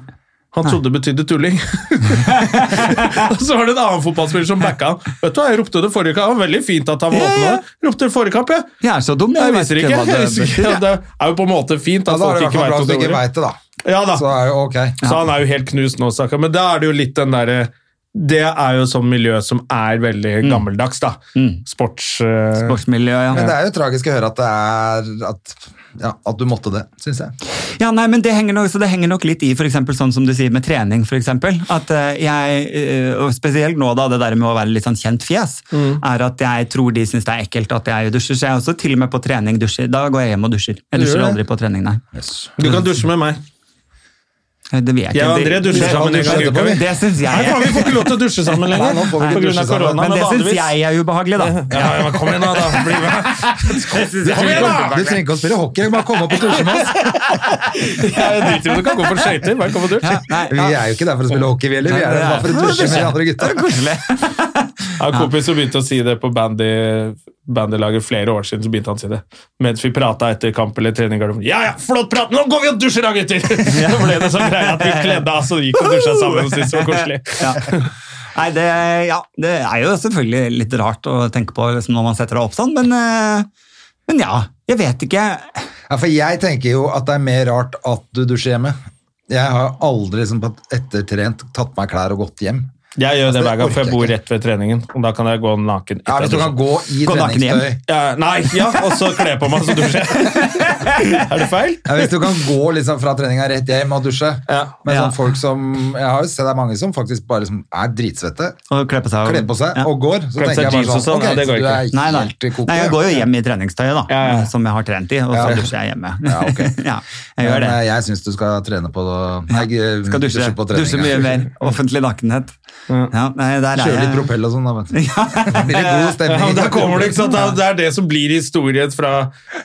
Han trodde det betydde tulling. og så var det en annen fotballspiller som backa han. Vet du hva, Jeg ropte det forrige kamp. Det var Veldig fint at han var Ja, åpen. ja. nå. Ropte det forrige kamp, jeg. Jeg er så dum, jeg, Jeg visste ikke det Jeg visste ikke. betyr. Det er jo på en måte fint at er folk i ikke veit at hva ikke det betyr. det, da. Ja da. Så er jo ok. Så han er jo helt knust nå, stakkar. Men da er det jo litt den derre Det er jo sånn miljø som er veldig gammeldags, da. Sports... uh, Sportsmiljø, ja. Men det er jo tragisk å høre at det er at, ja, at du måtte det, syns jeg. Ja, nei, men det henger, nok, så det henger nok litt i for eksempel, sånn som du sier med trening. For eksempel, at eh, jeg, eh, og Spesielt nå, da, det der med å være litt sånn kjent fjes, er at jeg tror de syns det er ekkelt at jeg dusjer. Så jeg er også til og med på trening dusjer. Da går jeg hjem og dusjer. Jeg dusjer aldri på trening, nei. Du kan dusje med meg. Det vet jeg ja, André dusjer sammen en gang i uka. Det syns Nei, faen, jeg vi får ikke lov til å dusje sammen lenger. Nei, nå får vi ikke på grunn dusje av sammen. korona, Men det syns jeg er ubehagelig, da. Ja, ja, men kom igjen, da. da. Bli med. Du Kom igjen, da! trenger ikke å spille hockey, bare komme opp og dusje med oss. Jeg driter i om du kan gå for skøyter. Bare kom og dusj. Ja, Vi er jo ikke der for å spille hockey, vi heller. Vi er der for å dusje med de andre gutta. Koselig. Jeg har en kompis som begynte å si det på bandy, bandylaget flere år siden. så begynte han å si det. Mens vi prata etter kamp eller trening. i garderoben. Ja, ja, flott prat! Nå går vi og dusjer, da, gutter! Så ble det sånn greie at vi kledde av, så gikk og dusja sammen og syntes det var koselig. Ja. Nei, det, ja, det er jo selvfølgelig litt rart å tenke på liksom, når man setter det opp sånn, men, eh, men ja, jeg vet ikke. Ja, for jeg tenker jo at det er mer rart at du dusjer hjemme. Jeg har aldri liksom ettertrent tatt meg klær og gått hjem. Jeg gjør det Altså, hver gang, for jeg bor rett ved treningen. Og da kan jeg gå naken. Ja, Hvis du kan gå i Gå treningstøy ja, Nei, ja, og så kle på meg, så dusjer jeg. er det feil? ja, Hvis du kan gå liksom fra treninga rett hjem og dusje. Ja. Men Ja. sånn folk som Jeg har jo sett det er mange som faktisk bare liksom er dritsvette, Og kle på seg. og- kler på seg Ja. og går. Så tenker jeg bare sånn sånn, Ok, ja, det går så du ikke. er Nei, nei. helt koko. nei, jeg går jo hjem i treningstøyet, da, Ja, ja. som jeg har trent i, og så Ja. dusjer jeg hjemme. Ja, ok. ja, jeg gjør det. Men jeg syns du skal trene på det. Nei, Skal dusje, på dusje mye mer. Offentlig nakenhet. Ja, Kjøre litt propell og sånn, da. vet du. Det blir god stemning. Ja, da kommer det, ikke sant? Det er- Det som blir historien fra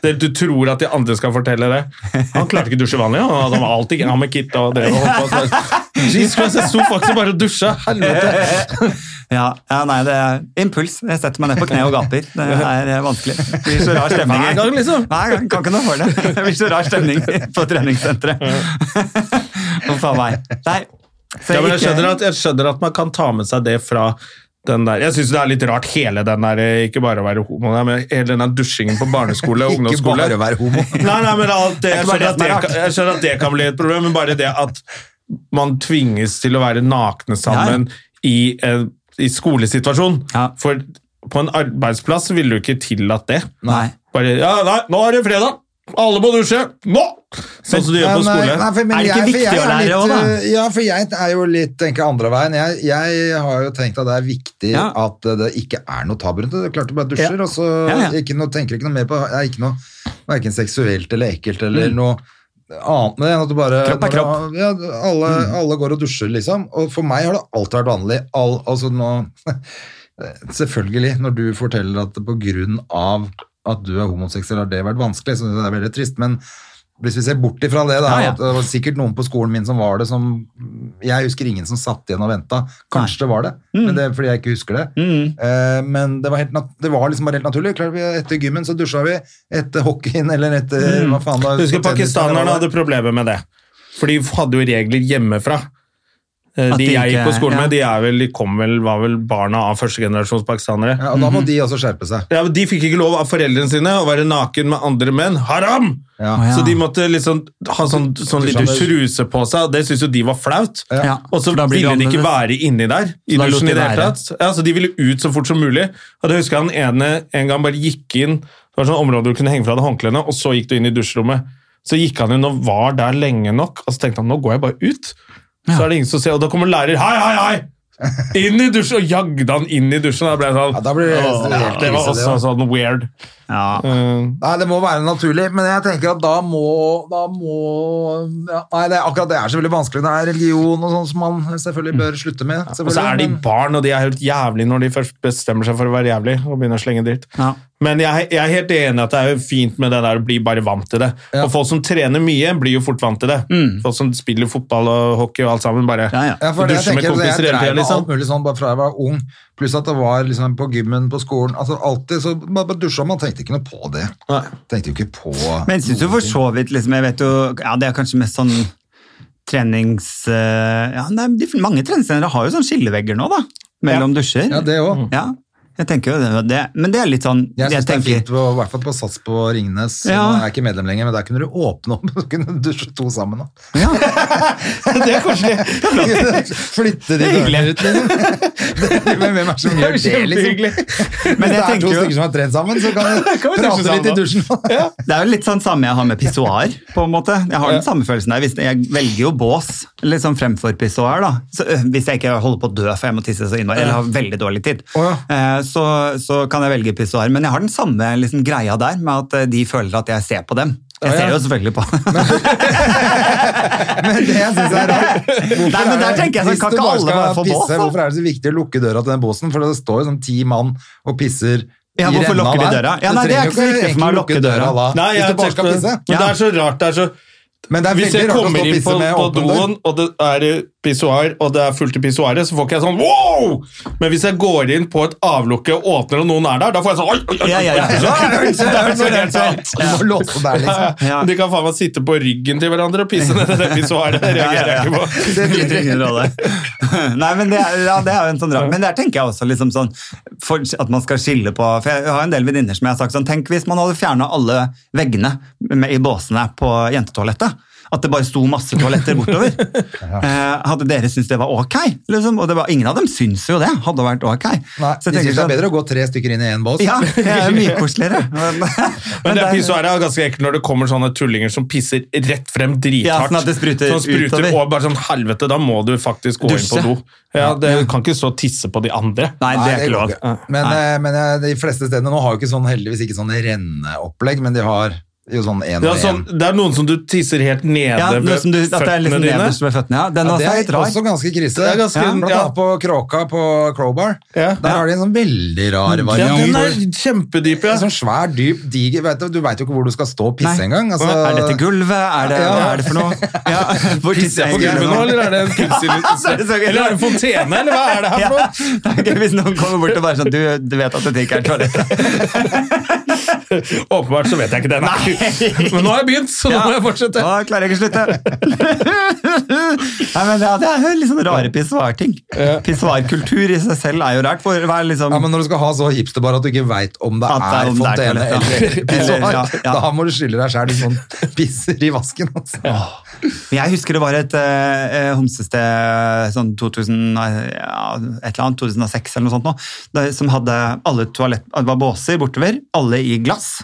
det du tror at de andre skal fortelle det. Han klarte ikke å dusje vanlig, han han var alltid han med kit og drev og holdt på. Jesus Christ, jeg sto faktisk bare og dusja. Helvete. Ja, ja, nei, det er impuls. Jeg setter meg ned på kne og gaper. Det er eh, vanskelig. Det blir så rar stemning. Hver gang, liksom. Hver gang. Kan ikke noe for det. Det blir så rar stemning på treningssenteret. Å, faen meg. Nei. Ja, men jeg skjønner, at, jeg skjønner at man kan ta med seg det fra den der. Jeg syns det er litt rart, hele den der, ikke bare å være homo, men hele den der dusjingen på barneskole og ungdomsskole. Ikke bare bare være homo. Nei, nei, men alt det, jeg, skjønner det jeg skjønner at det kan bli et problem, men bare det at man tvinges til å være nakne sammen i eh, i skolesituasjon. Ja. For på en arbeidsplass ville du ikke tillatt det. Nei. Bare, ja, nei, nå er det fredag! Alle må dusje! Nå! Sånn som du gjør på skole. nei, for- Er det ikke jeg- viktig jeg å lære litt, også, da? øh, Ja, for jeg er jo litt tenker andre veien. Jeg, jeg har jo tenkt at det er viktig Ja. at det ikke er noe tabu rundt det. Det er klart du bare dusjer, Ja. og så Ja, ja. Ikke noe, tenker ikke noe mer på Det er ikke noe verken seksuelt eller ekkelt eller Mm. noe annet med det. enn At du bare, Kropp er kropp. du- alle, alle går og dusjer, liksom. Og for meg har det alltid vært vanlig. All, altså nå Selvfølgelig, når du forteller at det på grunn av at du er homoseksuell, har det vært vanskelig, så det er veldig trist. Men hvis vi ser bort ifra det, da, Ja, ja. det var sikkert noen på skolen min som var det som Jeg husker ingen som satt igjen og venta. Kanskje det var det, men det er fordi jeg ikke husker det. Mm. Eh, men det var, helt det var liksom helt naturlig. Klart, vi, etter gymmen så dusja vi. Etter hockeyen eller etter hva faen da, husker pakistanerne hadde problemer med det. For de hadde jo regler hjemmefra. Eh, De de jeg gikk på skolen ja. med, de, er vel, de kom vel, var vel barna av førstegenerasjons pakistanere. Ja, og da må de også skjerpe seg. Ja, men De fikk ikke lov av foreldrene sine å være naken med andre menn. Haram! Ja. ja. Så de måtte liksom ha sånn, sånn liten truse på seg, og det syntes jo de var flaut. Ja, Og så ville de ikke være inni der. i dusjen i det hele tatt. Ja, så De ville ut så fort som mulig. Og det husker jeg han ene en gang bare gikk inn Det var sånn område du kunne henge fra deg håndklærne, og så gikk du inn i dusjrommet. Så gikk han inn og var der lenge nok, og så tenkte han nå går jeg bare ut. Så er det ingen som ser, og da kommer lærer Hei, hei, hei! Inn i dusjen! Og jagde han inn i dusjen. Da ble jeg sånn, Ja, da blir det «Åh, ja, det var det også sånn weird. Ja. Uh, Nei, det må være naturlig, men jeg tenker at da må, da må ja, Nei, det akkurat det er selvfølgelig vanskelig. Det er religion og sånn som man selvfølgelig bør slutte med. og så er de barn, og de er helt jævlig når de først bestemmer seg for å være jævlig og begynner å slenge dritt. Men jeg, jeg er helt enig at det er jo fint med det der å bli bare vant til det. Ja. Og folk som trener mye, blir jo fort vant til det. Folk som spiller fotball og hockey og alt sammen, bare Ja, ja. For det, dusjer med kompiser hele tida. liksom. alt mulig sånn bare fra jeg var ung, pluss at det var liksom på gymmen på skolen, altså alltid, så bare, bare dusja, man tenkte ikke noe på det. Nei. Tenkte jo ikke på... Men jeg syns jo for så vidt liksom, Jeg vet jo Ja, det er kanskje mest sånn trenings... eh, Ja, nei, de, mange treningstrenere har jo sånn skillevegger nå, da. Mellom dusjer. Ja, det også. Ja, jeg tenker jo det. Men det er litt sånn Jeg synes det er fint, på, i hvert fall på Sats på Ringnes. Ja. Nå er jeg ikke medlem lenger, men der kunne du åpne opp, og kunne dusje to sammen. Da. Ja, Det er koselig. Flytte de dørene ut, liksom. Men hvem er det som gjør det, liksom? Kjempehyggelig. Hvis Men det er to jo- stykker som har trent sammen, så kan du prate litt i dusjen. dusjen. Det er jo litt sånn samme jeg har med pissoar, på en måte. Jeg har den samme følelsen der. Jeg velger jo bås sånn fremfor pissoar, da. Så, øh, hvis jeg ikke holder på å dø for jeg må tisse så innmari, eller har veldig dårlig tid, Oh, ja. Så, så kan jeg velge pissoar. Men jeg har den samme liksom, greia der, med at eh, de føler at jeg ser på dem. Jeg ser jo selvfølgelig på Men det jeg syns er rart Nei, men der tenker jeg sånn, hvis kan du ikke alle skal bare få bås. Hvorfor er det så viktig å lukke døra til den båsen? For det står jo sånn ti mann og pisser Ja, i hvorfor renna lukker de der. døra? Ja, nei, det er ikke så viktig for meg å lukke døra. da, Nei, jeg hvis du bare skal pisse. Men det er så rart. det er så Men det er Hvis jeg kommer inn på, på doen, og det er pissoar, og det er fullt i pissoaret, så får ikke jeg sånn wow! Men hvis jeg går inn på et avlukke og åpner, og noen er der, da får jeg sånn oi, oi, oi. oi, liksom. De kan faen meg sitte på ryggen til hverandre og pisse ned i det pissoaret. Det reagerer jeg ikke på. Det spiller ingen rolle. Nei, men det er, ja, det er jo en sånn drag. Men der tenker jeg også liksom sånn for at man skal skille på For jeg har en del venninner som jeg har sagt sånn Tenk hvis man hadde fjerna alle veggene med, i båsene på jentetoalettet. At det bare sto masse toaletter bortover. Eh, hadde dere syntes det var ok? Liksom? Og det var, ingen av dem syns jo det hadde vært ok. Nei, Så de synes det er sånn- bedre å gå tre stykker inn i én bås. Ja, det er mye koseligere. Men, Men det er- pissoaret er ganske ekkelt når det kommer sånne tullinger som pisser rett frem Ja, sånn at det spruter Sånn spruter utover. og bare sånn helvete, da må du faktisk gå Dusje. inn på do. Ja, det, Du kan ikke stå og tisse på de andre. Nei, det er ikke lov. Men, eh, men eh, de fleste stedene nå har jo ikke sånn, heldigvis ikke sånn renneopplegg, men de har jo sånn en og er, sånn, en. det er noen som du tisser helt nede Ja, ved du, at det er liksom føttene dine. ved føttene. Ja. Den Ja, også det er er også ganske krise. Det er ganske- ja, blant ja. annet på Kråka på Crowbar. Ja. Der har de en sånn veldig rar Ja, den er kjempedyp, ja. En sånn svær, dyp, diger vet Du, du veit jo ikke hvor du skal stå og pisse engang. Altså, Er dette gulvet? Er det, Ja. hva er det for noe? Ja, hvor tisser jeg på gulvet nå, eller er det en er gøy. Eller er det en fontene, eller hva er det her for noe? er hvis noen kommer bort og bare sånn Du, du vet at dette ikke er toalett? Åpenbart så vet jeg ikke det, nei. Men nå har jeg begynt, så nå må jeg fortsette. Nå klarer jeg ikke å slutte. Nei, men ja, Det er jo litt sånn rare pissoarting. Pissoarkultur i seg selv er jo rart. For hva er liksom... Ja, men Når du skal ha så hipsterbar at du ikke veit om det At er- fontene eller pissoar, ja, ja. da må du skylde deg sjæl hvis noen pisser i vasken. Altså. Men Jeg husker det var et eh, homsested sånn 2000, ja, et eller annet, 2006 eller noe sånt nå, som hadde alle toalett, det var båser bortover, alle i glass,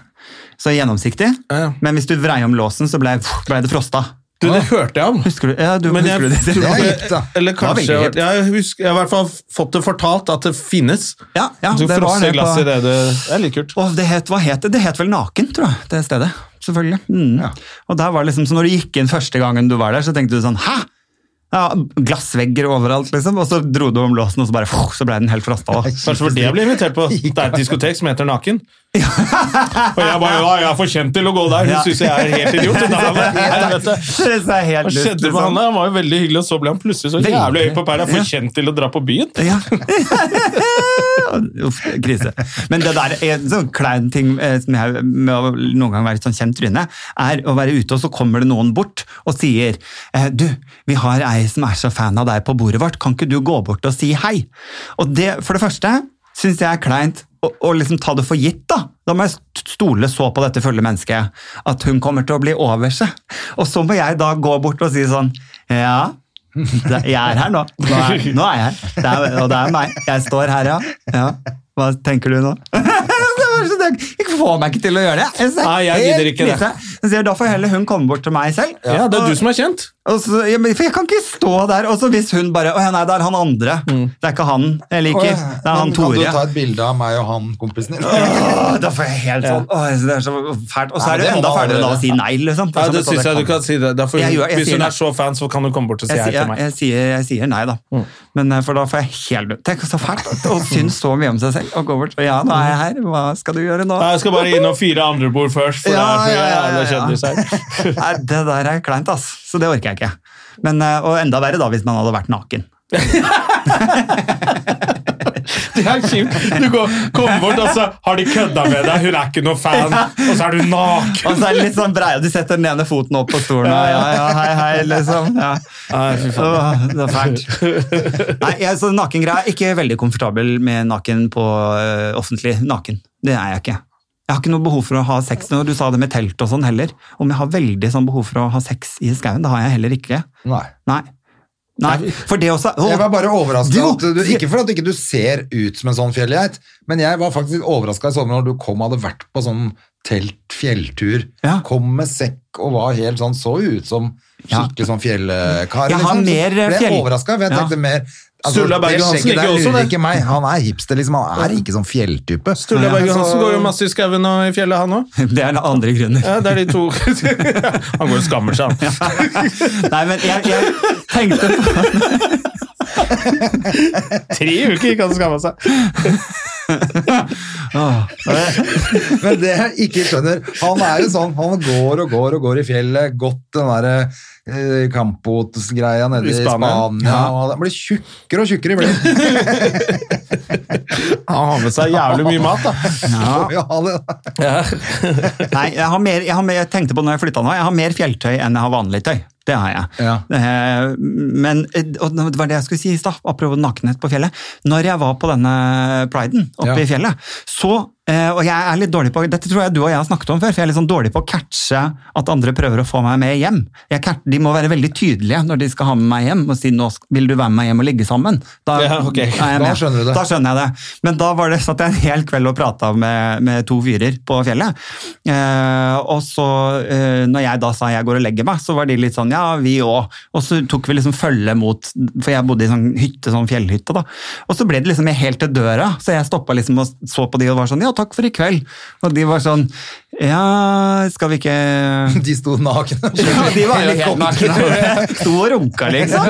så gjennomsiktig. Ja. Men hvis du vrei om låsen, så ble, ble det frosta. Du, det hørte jeg om. Husker du, ja, du, Men jeg, husker du det? Det er da. Eller kanskje. Jeg, husker, jeg har i hvert fall fått det fortalt at det finnes. Ja, ja, du det var det på- i det. Det det er litt kult. Åh, det het, hva het det? Det het vel Naken, tror jeg, det stedet. Selvfølgelig. Mm. Og der var det liksom, så når du gikk inn første gangen du var der, så tenkte du sånn Hæ? Ja, glassvegger overalt, liksom. Og så dro du om låsen, og så bare så ble den helt frosta. Kanskje for det jeg ble invitert på. Det er et diskotek som heter Naken. Og jeg bare ja, jeg er for kjent til å gå der. Hun Ja. syns jeg er helt idiot. Hva skjedde med liksom. han? Han var jo veldig hyggelig, og så ble han plutselig så jævlig høy på pæra. For kjent til å dra på byen. Ja. Uff, krise. Men det der er en sånn klein ting eh, som jeg, med å noen gang være et sånn kjent tryne, er å være ute, og så kommer det noen bort og sier eh, Du, vi har ei som er så fan av deg på bordet vårt, kan ikke du gå bort og si hei? Og det, for det første, syns jeg er kleint å, å liksom ta det for gitt, da. Da må jeg stole så på dette fulle mennesket at hun kommer til å bli over seg. Og så må jeg da gå bort og si sånn Ja, jeg er her nå. Nå er, nå er jeg her. Det er, og det er meg. Jeg står her, ja. ja. Hva tenker du nå? Jeg får meg ikke til å gjøre det. Jeg Nei, jeg gidder ikke det. da får heller hun komme bort til meg selv. Ja, det er du som er kjent. Og så, ja, men, for jeg kan ikke stå der, og så hvis hun bare Å ja, nei, det er han andre. Det er ikke han jeg liker. Det er han Men Kan du ta et bilde av meg og han kompisen din? Åh, da får jeg helt sånn Åh, det er så fælt. Og så Nei, er det det jo enda fælere da å si nei, liksom. Ja, det syns jeg du kan si. det. Derfor, Jeg jeg hvis hun er så fan, så kan du komme bort og si jeg, hei til meg. jeg, sier, jeg sier nei, da. Men eh, For da får jeg helt Tenk så fælt å synes så mye om seg selv. Og gå bort og ja, nå er jeg her, hva skal du gjøre nå? Nei, Jeg skal bare inn og fire andre bord først, for Ja, det er så ja, ja, jævla ja, ja. kjendis her. Det der er kleint, ass. Så det orker jeg ikke. Men, eh, og enda verre da hvis man hadde vært naken. Det er kjipt. Du går, kommer bort, og så har de kødda med deg, hun er ikke noe fan, og så er du naken. Og så er det litt sånn breie, du setter den ene foten opp på stolen og ja, ja, hei, hei, liksom. Ja. Åh, det er fælt. Nei, jeg, så nakengreia er ikke veldig komfortabel med naken på uh, offentlig naken. Det er jeg ikke. Jeg har ikke noe behov for å ha sex, når du sa det med telt og sånn heller. Om jeg har veldig sånn behov for å ha sex i skauen, det har jeg heller ikke. Nei. Nei. Nei, for det også åh, Jeg var bare overraska. Ikke for at ikke du ser ut som en sånn fjellgeit, men jeg var faktisk overraska i sommer når du kom og hadde vært på sånn telt fjelltur. Ja. Kom med sekk og var helt sånn, så ut som skikkelig sånn fjellkar. Jeg har liksom. Mer, fjell- jeg overraska, for jeg Ja. tenkte mer altså, Sturla Berge Hansen ikke liker også det. ikke meg. Han er hipster, liksom. Han er ikke sånn fjelltype. Sturla Berge Hansen går jo masse i skauen og i fjellet, han òg. Det er andre grunner. Ja, det er de to Han går og skammer seg, han. Nei, men jeg, jeg tenkte på Tre uker gikk han og skamma seg. Men det jeg ikke skjønner Han er jo sånn, han går og går og går i fjellet, gått den derre eh, Campos-greia nede I i Spania. Spania. Ja. Han blir tjukkere og tjukkere. Blir. Han har med seg jævlig mye mat, da. ja. Ja, det, Nei, jeg, har mer, jeg, har mer, jeg tenkte på når jeg flytta nå, jeg har mer fjelltøy enn jeg har vanlig tøy. Det har jeg. Ja. Eh, Men og det var det jeg skulle si i stad, apropos nakenhet på fjellet. Når jeg var på denne priden oppe Ja. i fjellet, så Eh, og jeg er litt dårlig på, Dette tror jeg du og jeg har snakket om før, for jeg er litt sånn dårlig på å catche at andre prøver å få meg med hjem. Jeg de må være veldig tydelige når de skal ha med meg hjem og si nå vil du være med meg hjem og ligge sammen. Da, Ja, ok. er Da skjønner. Da skjønner jeg det. Men da var det, satt jeg en hel kveld og prata med, med to fyrer på fjellet. Eh, og så, når jeg da sa jeg går og legger meg, så var de litt sånn ja, vi òg. Og så tok vi liksom følge mot For jeg bodde i sånn hytte, sånn fjellhytte, da. Og så ble det liksom helt til døra, så jeg stoppa liksom og så på de og var sånn ja, takk for i kveld. Og de var sånn ja, skal vi ikke De sto nakne. ja, de var helt nakne. Sto og runka, liksom.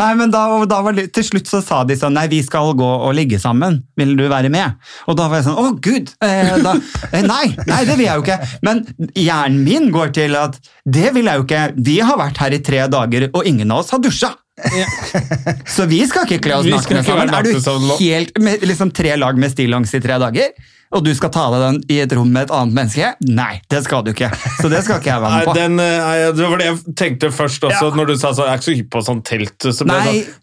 Nei, men da, da var det, Til slutt så sa de sånn Nei, vi skal gå og ligge sammen. Vil du være med? Og da var jeg sånn Å, gud! Eh, da, eh, nei, nei, det vil jeg jo ikke. Men hjernen min går til at det vil jeg jo ikke. Vi har vært her i tre dager, og ingen av oss har dusja. Så vi skal ikke kle oss nakne sammen. Er du helt med liksom tre lag med stillongs i tre dager? Og du skal ta deg den i et rom med et annet menneske? Nei, det skal du ikke. Så det skal ikke jeg være med på. den, eh, nei, det var det jeg tenkte først også, Ja. når du sa så, jeg er ikke så hypp på sånn telt. Så sånn,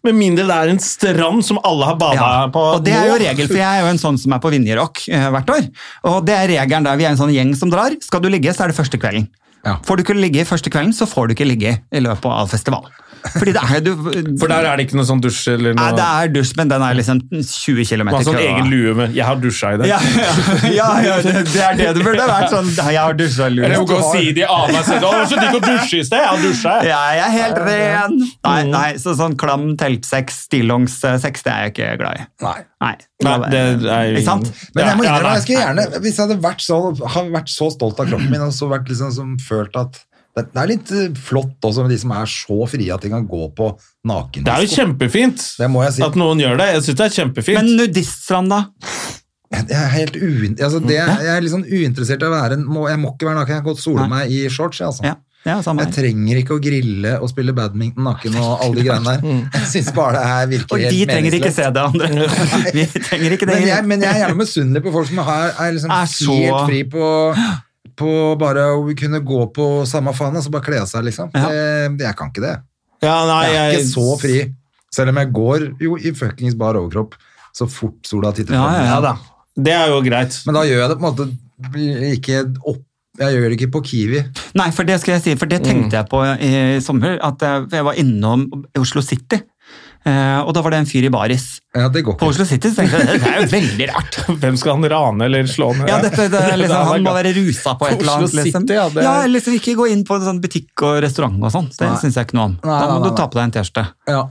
med mindre det er en strand som alle har bada Ja, på og det er jo regel, for jeg er jo en sånn som er på Vinjerock eh, hvert år. Og det er regelen der, vi er en sånn gjeng som drar. Skal du ligge, så er det første kvelden. Ja. Får du ikke ligge første kvelden, så får du ikke ligge i løpet av festivalen. Fordi det er du... For der er det ikke noe sånn dusj eller Nei, det er dusj, men den er liksom 20 km Man har sånn egen lue med 'jeg har dusja i det'. Ja, ja, ja, ja, det, det er det det burde vært. sånn, Jeg har dusja lue. Eller gå og si det i meg selv 'Å, så digg å dusje i sted', jeg har dusja. jeg». Ja, jeg er helt ren! Nei, Mm. nei, så sånn klam teltsex, stillongs-sex, det er jeg ikke glad i. Nei. Nei, Nei, det er Ikke sant? Men jeg må innrømme, jeg skulle gjerne, hvis jeg hadde vært så, hadde vært så stolt av kroppen min, og så vært liksom som følt at det, det er litt eh, flott også med de som er så frie at de kan gå på naken. Det er jo kjempefint Det må jeg si. at noen gjør det. Jeg syns det er kjempefint. Men nudiststrand, da? Jeg er helt uin, altså det, jeg er litt sånn uinteressert i å være en, Jeg må ikke være naken, jeg kan godt sole meg i shorts. jeg, Altså. Ja, ja Jeg trenger ikke å grille og spille badminton naken og alle de greiene der. Jeg synes bare det her virker Og helt de trenger ikke se det andre. Vi trenger ikke det. Men jeg, men jeg er gjerne misunnelig på folk som har, er, liksom Er så- helt fri på, på bare å kunne gå på samme faen, altså bare kle av seg, liksom. Ja. Det, jeg kan ikke det. Ja, nei, Jeg er jeg, ikke så fri. Selv om jeg går jo i fuckings bar overkropp så fort sola titter Ja, ja, ja. Det er jo greit. Men da gjør jeg det på en måte ikke opp Jeg gjør det ikke på Kiwi. Nei, for det skal jeg si, for det tenkte jeg på i sommer. At jeg, jeg var innom Oslo City, eh, og da var det en fyr i baris. Ja, det går På. Oslo City så tenkte jeg det er jo veldig rart. Hvem skal han rane eller slå ned? Ja, dette, det, liksom, Han må være rusa på et eller annet. Liksom. City, ja, det ja, liksom Ikke gå inn på en sånn butikk og restaurant og sånn. Det syns jeg ikke noe om. Nei, Da må nei, du ta på deg en T-skjorte. Ja.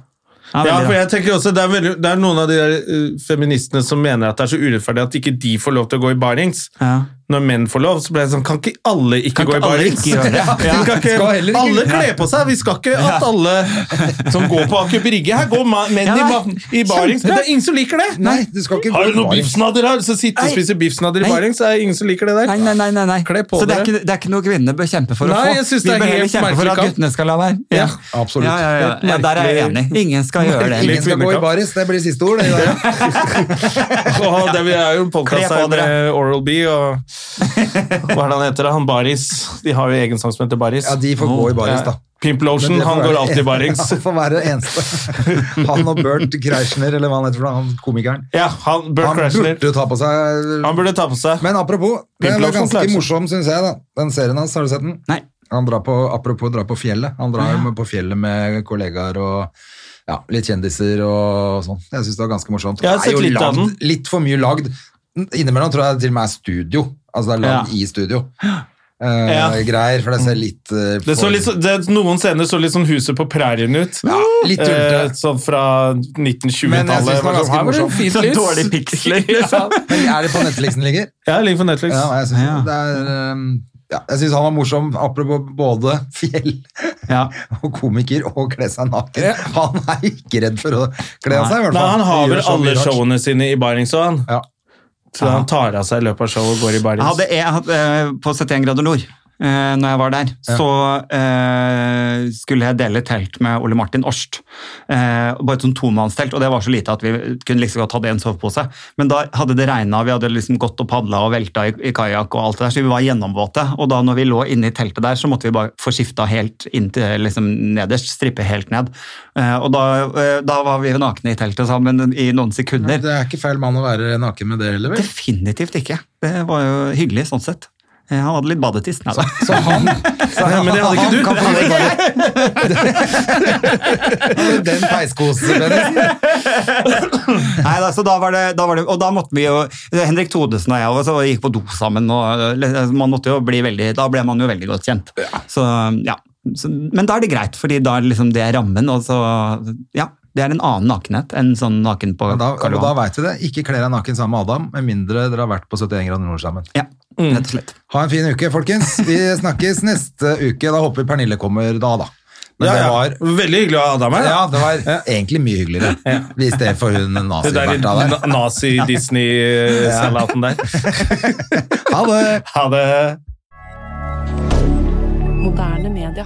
Ja, Ja, for jeg tenker også, det er, veldig, det er noen av de der uh, feministene som mener at det er så urettferdig at ikke de får lov til å gå i barings. Ja. Når menn får lov, så ble det sånn, kan ikke alle ikke Kan gå i ikke barings? det? Ja, Ja. ikke, alle kle på seg, vi skal ikke at alle som går på Aker Brygge, her går menn Ja, i, barings. Det er ingen som liker det! Nei, du skal ikke Har du noen biffsnadder her? Så sitter og spiser biffsnadder i barings, så er ingen som liker det der. Nei, nei, nei, nei. Kle på Så det er, ikke, det er ikke noe kvinnene bør kjempe for å Nei, få. jeg synes Vi bør heller kjempe for at guttene skal la være. Ja, absolutt. Ja, ja, ja. ja, der er jeg enig. Ingen skal gjøre det. Ingen skal gå i baris, det blir siste ord. Det, er jo en podkast her med Oral-B og hva er det han heter? Han Baris. De har jo egen sang som heter Baris. Ja, de får gå i baris, da. Pimp Lotion, han går alltid i barings. Ja, Han får være det eneste. Han og Bert Kreischer, eller hva han heter, han komikeren. Ja, han, Bert Han burde ta på seg Han burde ta på seg. Men apropos, det var ganske morsom, syns jeg, da. Den serien hans, har du sett den? Nei. Han drar på, apropos dra på fjellet. Han drar jo på fjellet med kollegaer og ja, litt kjendiser og sånn. Jeg syns det var ganske morsomt. Jeg har Det er sett jo litt av den. Litt for mye lagd. Innimellom tror jeg det til og med er studio. Altså det er land Ja. i studio. Uh, Ja. Greier, for det ser litt uh, Det så for- litt, det, noen scener så litt sånn Huset på prærien ut. Ja, litt uh, sånn fra Men jeg 1920-tallet. synes det var ganske Her var det morsomt. fint Så lys. dårlig piksler. ja. Men er det på Netflix den ligger? ja, den ligger på Netflix. Ja, jeg synes, Ja. det er um, ja, Jeg syns han var morsom, apropos både fjell Ja. og komiker og kle seg naken. Han er ikke redd for å kle av seg, i hvert Nei, han har vel alle showene sine i barings òg, han. Ja. Så han tar av seg i løpet av showet og går i Jeg barings. hadde, jeg hadde, eh, på 71 grader nord eh, når jeg var der, så eh, skulle jeg dele telt med Ole Martin Årst. Eh, bare et sånn tomannstelt, og det var så lite at vi kunne liksom godt hatt en sovepose. Men da hadde det regna, vi hadde liksom gått og padla og velta i, i kajakk og alt det der, så vi var gjennomvåte. Og da når vi lå inne i teltet der, så måtte vi bare få skifta helt inn til liksom nederst, strippe helt ned. Eh, og da, eh, da var vi nakne i teltet sammen i noen sekunder. Det er ikke feil mann å være naken med det heller, vel? Definitivt ikke. Det var jo hyggelig sånn sett. Eh, Han hadde litt badetiss. Nei, da. Så han, så han, men det hadde ikke du. Kan få bare, den. Nei, da, så da var, det, da var det Og da måtte vi jo Henrik Thodesen og jeg og gikk på do sammen. og man måtte jo bli veldig, Da ble man jo veldig godt kjent. Så, ja. Så, men da er det greit, fordi da er det liksom det er rammen. og så, ja, Det er en annen nakenhet enn sånn naken på Karl og da da vet vi det. Ikke kle deg naken sammen med Adam, med mindre dere har vært på 71 grader nord sammen. Ja, rett og slett. Ha en fin uke, folkens. Vi snakkes neste uke. Da håper vi Pernille kommer da, da. Men Ja, det ja. var Veldig hyggelig å ha deg med. ja, det var egentlig mye hyggeligere. Hvis det for hun nazi-Bertha der. nazi-Disney-salaten der. Ha det! Ha det. Moderne media.